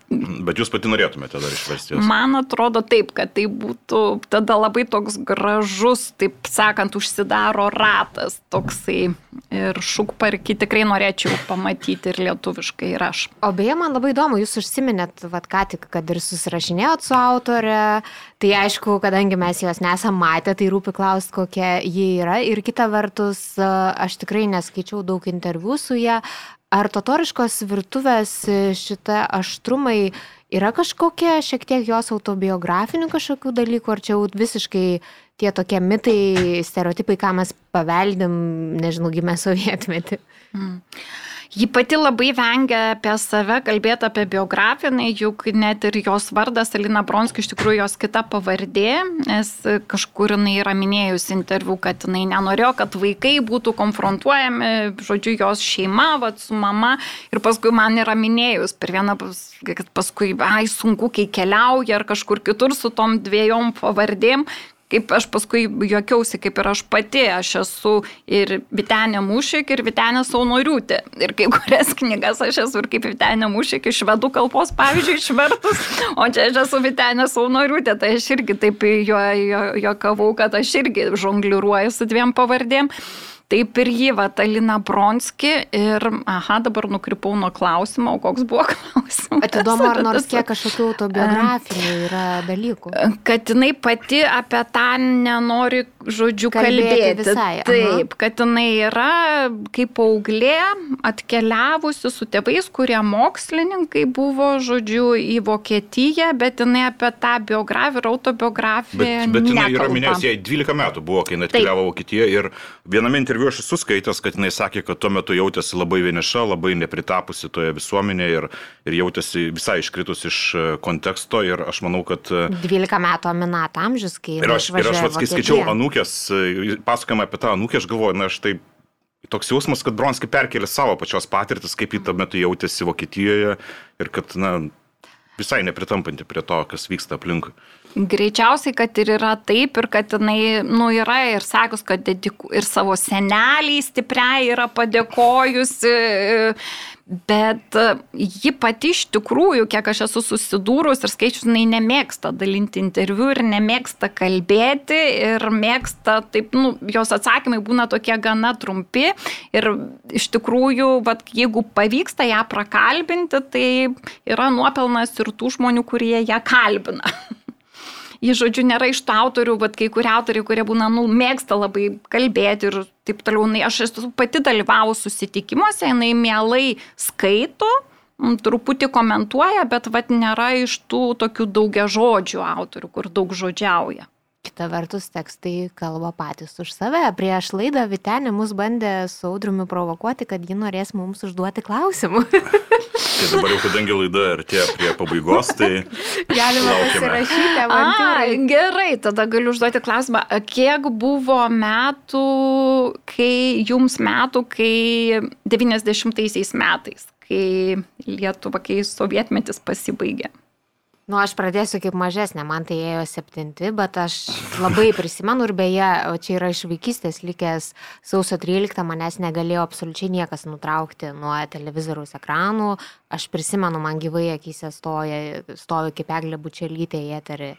Bet jūs pati norėtumėte dar išversti jos? Man atrodo taip, kad tai būtų tada labai toks gražus, taip sakant, užsidaro ratas toksai. Ir šūkparkį tikrai norėčiau pamatyti ir lietuviškai ir aš. O beje, man labai įdomu, jūs užsiminėt, vad ką tik, kad ir susirašinėjot su autore. Tai aišku, kadangi mes jos nesam matę, tai rūpi klausti, kokia ji yra. Ir kita vertus, aš tikrai neskaičiau daug interviu su ją. Ar totoriškos virtuvės e, šitą aštrumai yra kažkokie šiek tiek jos autobiografinių kažkokių dalykų, ar čia jau visiškai tie tokie mitai, stereotipai, ką mes paveldim, nežinau, gimę sovietmetį? Mm. Ji pati labai vengia apie save kalbėti apie biografiją, juk net ir jos vardas Alina Bronski iš tikrųjų jos kita pavardė, nes kažkur jinai yra minėjusi interviu, kad jinai nenorėjo, kad vaikai būtų konfrontuojami, žodžiu, jos šeima, vat, su mama. Ir paskui man yra minėjus per vieną, kad paskui, ai, sunku, kai keliauja ar kažkur kitur su tom dviejom pavardėm, kaip aš paskui juokiausi, kaip ir aš pati, aš esu ir Vitenė Mūšik, ir Vitenė Saunoriūtė. Ir kai kurias knygas aš esu ir kaip Vitenė Mūšik iš švedų kalbos, pavyzdžiui, išvertus, o čia aš esu Vitenė Saunoriūtė, tai aš irgi taip juokavau, kad aš irgi žongliruoju su dviem pavardėm. Taip ir jį, Vatalina Bronski. Ir, aha, dabar nukrypau nuo klausimo, o koks buvo klausimas. Atidomu, ar nors kiek kažkokių autobiografinių yra dalykų. Kad jinai pati apie tą nenori, žodžiu, kalbėti. kalbėti. Visai, aha. Taip, kad jinai yra kaip auglė atkeliavusi su tėvais, kurie mokslininkai buvo, žodžiu, į Vokietiją, bet jinai apie tą biografiją ir autobiografiją. Bet, bet jinai nekalba. yra minėjęs, jai 12 metų buvo, kai jinai atkeliavo Vokietiją ir viename interviu interviu aš esu skaitęs, kad jinai sakė, kad tuo metu jautėsi labai vieniša, labai nepritapusi toje visuomenėje ir, ir jautėsi visai iškritus iš e, konteksto ir aš manau, kad... 12 e, metų aminat amžius, kai... Ir aš, ir aš vat, kai skaičiau anūkės, e, pasakojimą apie tą anūkę, aš galvoju, na aš taip toks jausmas, kad Bronski perkelė savo pačios patirtis, kaip jį tuo metu jautėsi Vokietijoje ir kad, na, visai nepritampanti prie to, kas vyksta aplinkui. Greičiausiai, kad ir yra taip ir kad jinai, nu, yra ir sakus, kad dediku, ir savo seneliai stipriai yra padėkojusi, bet ji pati iš tikrųjų, kiek aš esu susidūrus ir skaičius, jinai nemėgsta dalinti interviu ir nemėgsta kalbėti ir mėgsta, taip, nu, jos atsakymai būna tokie gana trumpi ir iš tikrųjų, vat, jeigu pavyksta ją prakalbinti, tai yra nuopelnas ir tų žmonių, kurie ją kalbina. Ji, žodžiu, nėra iš tų autorių, bet kai kurie autoriai, kurie būna, nu, mėgsta labai kalbėti ir taip toliau. Na, aš esu pati dalyvau susitikimuose, jinai mielai skaito, truputį komentuoja, bet vad nėra iš tų tokių daugia žodžių autorių, kur daug žodžiauja. Kita vertus, tekstai kalba patys už save. Prieš laidą Vitenė mus bandė su audriumi provokuoti, kad ji norės mums užduoti klausimų. tai dabar jau, kadangi laida artėja prie pabaigos, tai... Galima pasirašyti avantūrai. Gerai, tada galiu užduoti klausimą. Kiek buvo metų, kai jums metų, kai 90-aisiais metais, kai Lietuva, kai sovietmetis pasibaigė? Nu, aš pradėsiu kaip mažesnė, man tai ėjo septinti, bet aš labai prisimenu ir beje, čia yra iš vaikystės likęs sausio 13, manęs negalėjo absoliučiai niekas nutraukti nuo televizoriaus ekranų. Aš prisimenu, man gyvai akise stoja, stovi kaip eglė bučelytė į eterį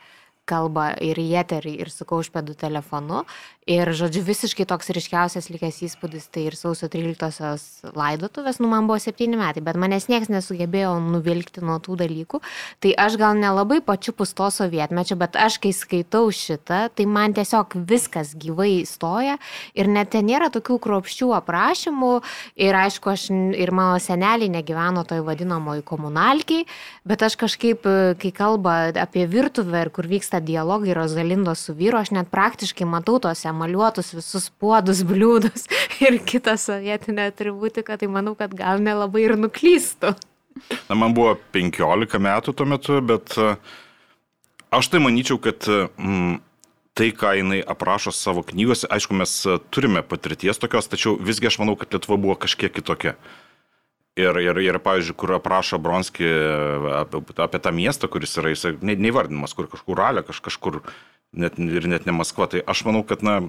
kalba ir į eterį ir su kaušpėdų telefonu. Ir, žodžiu, visiškai toks ryškiausias likęs įspūdis, tai ir sausio 13-osios laidotuvės, nu man buvo 7 metai, bet manęs niekas nesugebėjo nuvilkti nuo tų dalykų. Tai aš gal nelabai pačiupus to sovietmečio, bet aš kai skaitau šitą, tai man tiesiog viskas gyvai stoja ir net ten nėra tokių kruopščių aprašymų ir aišku, aš ir mano seneliai negyveno toj vadinamoji komunalkiai, bet aš kažkaip, kai kalba apie virtuvę ir kur vyksta dialogai Rozalindos su vyru, aš net praktiškai matau tos emaliuotus visus puodus, bliūdus ir kitą sovietinę atributiką, tai manau, kad gal nelabai ir nuklystų. Na, man buvo 15 metų tuo metu, bet uh, Aš tai manyčiau, kad mm, tai, ką jinai aprašo savo knygose, aišku, mes e, turime patirties tokios, tačiau visgi aš manau, kad Lietuva buvo kažkiek kitokia. Ir, ir, ir pavyzdžiui, kur aprašo Bronski e, apie, apie tą miestą, kuris yra, jis ne, neįvardinamas, kur kažkur Ralė, kaž, kažkur net, ir net ne Maskva, tai aš manau, kad, na,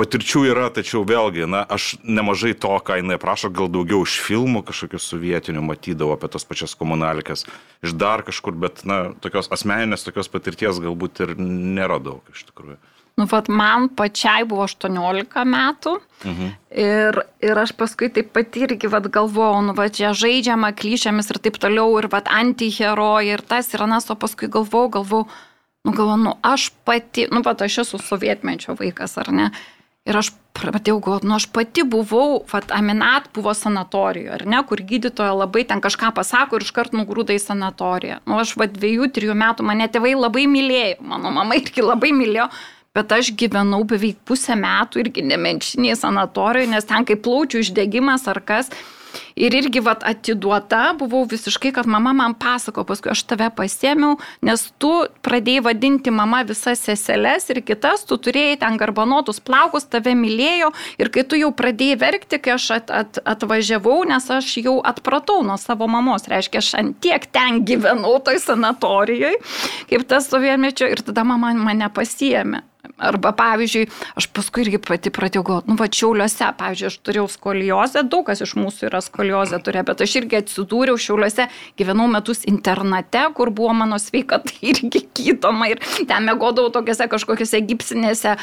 patirčių yra, tačiau vėlgi, na, aš nemažai to, ką jinai prašo, gal daugiau iš filmų kažkokių sovietinių matydavau apie tos pačias komunalikas, iš dar kažkur, bet, na, tokios asmeninės, tokios patirties galbūt ir nėra daug iš tikrųjų. Nu, vat man pačiai buvo 18 metų mhm. ir, ir aš paskui taip pat irgi vat, galvojau, nu, va čia žaidžiama klišėmis ir taip toliau, ir vat antiherojai ir tas ir anas, o paskui galvojau, galvojau, nu, galvojau, nu, aš pati, nu, pat aš esu sovietmečio vaikas, ar ne? Ir aš pradėjau galvoti, nu aš pati buvau, vat, Aminat buvo sanatorijoje, ar ne, kur gydytoja labai ten kažką pasako ir iškart nugrūda į sanatoriją. Nu aš vat dviejų, trijų metų mane tėvai labai mylėjo, mano mama irgi labai mylėjo, bet aš gyvenau beveik pusę metų irgi nemenčiniai sanatorijoje, nes ten kaip plaučių išdegimas ar kas. Ir irgi vat, atiduota buvau visiškai, kad mama man pasako, paskui aš tave pasėmiau, nes tu pradėjai vadinti mama visas seseles ir kitas, tu turėjai ten garbanotus plaukus, tave mylėjo ir kai tu jau pradėjai verkti, kai aš at, at, atvažiavau, nes aš jau atpratau nuo savo mamos, reiškia, aš ant tiek ten gyvenau toj sanatorijoje, kaip tas sovietmečio ir tada mama mane pasiemė. Arba, pavyzdžiui, aš paskui irgi pati pradėjau galvoti, nu, va, šiauliuose, pavyzdžiui, aš turėjau skoliozę, daug kas iš mūsų yra skoliozę turėjo, bet aš irgi atsidūriau šiauliuose, gyvenau metus internate, kur buvo mano sveikata irgi gydoma ir ten mėgodavau tokiuose kažkokiuose gipsinėse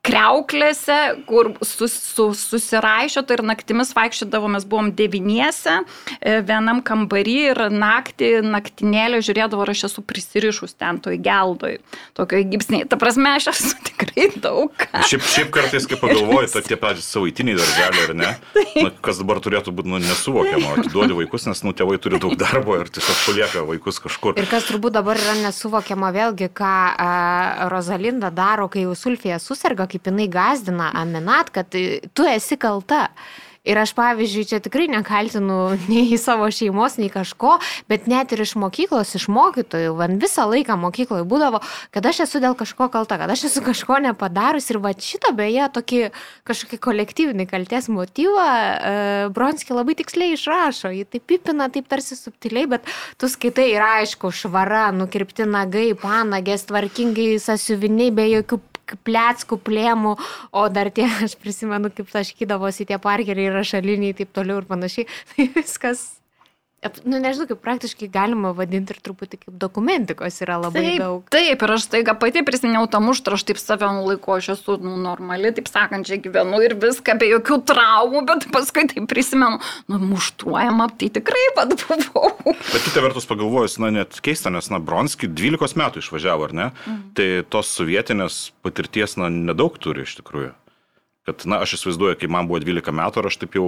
kreuklėse, kur sus, sus, susiraišioto ir naktimis vaikščiodavomės, buvom devyniese, e, vienam kambarį ir naktį, naktinėlė žiūrėdavo, ar aš esu prisirišus ten toj geldoj, tokio gipsniai. Ta prasme, aš esu tikrai daug. Šiaip, šiaip kartais, kai pagalvoju, tai tie patys savaitiniai darželiai, ar ne? Na, kas dabar turėtų būti nu, nesuvokiama, atiduodi vaikus, nes nu, tėvai turi daug darbo ir tiesiog palieka vaikus kažkur. Ir kas turbūt dabar yra nesuvokiama vėlgi, ką uh, Rozalinda daro, kai jau Sulfija susirga, kaip jinai gazdina Aminat, kad tu esi kalta. Ir aš, pavyzdžiui, čia tikrai nekaltinu nei savo šeimos, nei kažko, bet net ir iš mokyklos, iš mokytojų, man visą laiką mokykloje būdavo, kad aš esu dėl kažko kalta, kad aš esu kažko nepadarius ir va šitą beje tokį kažkokį kolektyvinį kalties motyvą e, Bronski labai tiksliai išrašo, jį taip pipina, taip tarsi subtiliai, bet tu skaitai ir aišku, švara, nukirpti nagai, panagės, tvarkingai sasiuviniai be jokių pleckų, plėmų, o dar tie, aš prisimenu, kaip taškydavosi tie parkeriai, rašaliniai ir taip toliau ir panašiai. Tai viskas nu, nežinau, kaip praktiškai galima vadinti ir truputį kaip dokumentikos yra labai taip, daug. Taip, ir aš taiga pati prisiminiau tą muštrą, aš taip save nulaiko, aš esu nu, normali, taip sakant, čia gyvenu ir viską be jokių traumų, bet paskui taip prisimenu, nu, muštruojama, tai tikrai vad buvau. Bet kita vertus pagalvojus, na, net keista, nes, na, Bronski 12 metų išvažiavo, ar ne? Mhm. Tai tos sovietinės patirties, na, nedaug turi iš tikrųjų kad, na, aš įsivaizduoju, kai man buvo 12 metų ir aš taip jau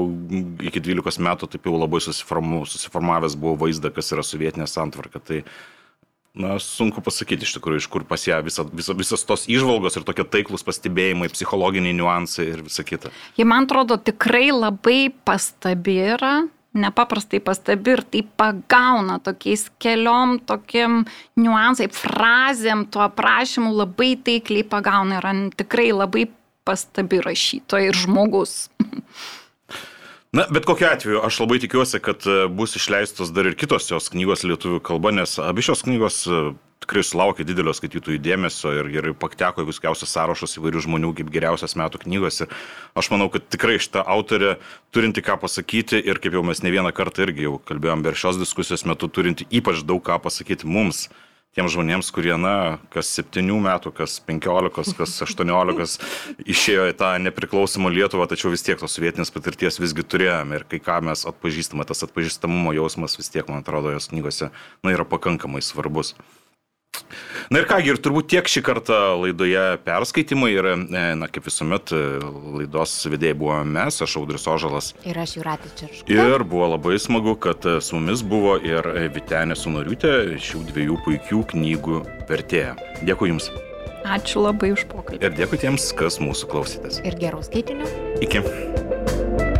iki 12 metų taip jau labai susiformu, susiformavęs buvo vaizdą, kas yra sovietinė santvarka. Tai, na, sunku pasakyti iš tikrųjų, iš kur pas ją visa, visa, visas tos išvalgos ir tokie taiklus pastebėjimai, psichologiniai niuansai ir visa kita. Jie, man atrodo, tikrai labai pastabi yra nepaprastai pastabi ir tai pagauna tokiais keliom tokiam niuansai, frazėm, tuo aprašymu labai taikliai pagauna ir tikrai labai pastabi rašytoja ir žmogus. Na, bet kokiu atveju, aš labai tikiuosi, kad e, bus išleistos dar ir kitos jos knygos lietuvių kalba, nes abi šios knygos e, tikrai sulaukė didelio skaitytojų dėmesio ir, ir pateko viskiausias sąrašas įvairių žmonių kaip geriausias metų knygos. Ir aš manau, kad tikrai šitą autorę turinti ką pasakyti ir kaip jau mes ne vieną kartą irgi jau kalbėjom per šios diskusijos metu, turinti ypač daug ką pasakyti mums tiems žmonėms, kurie, na, kas 7 metų, kas 15, kas 18 išėjo į tą nepriklausomą Lietuvą, tačiau vis tiek tos sovietinės patirties visgi turėjome ir kai ką mes atpažįstame, tas atpažįstamumo jausmas vis tiek, man atrodo, jos knygose, na, yra pakankamai svarbus. Na ir kągi, ir turbūt tiek šį kartą laidoje perskaitimai ir, e, na, kaip visuomet, e, laidos vedėjai buvo mes, aš Audris Ožalas. Ir aš Juratė Čirškė. Ir buvo labai smagu, kad e, su mumis buvo ir Vitenė Sunoriutė, šių dviejų puikių knygų vertėja. Dėkui Jums. Ačiū labai už pokalbį. Ir dėkui tiems, kas mūsų klausytės. Ir gerų skaitinių. Iki.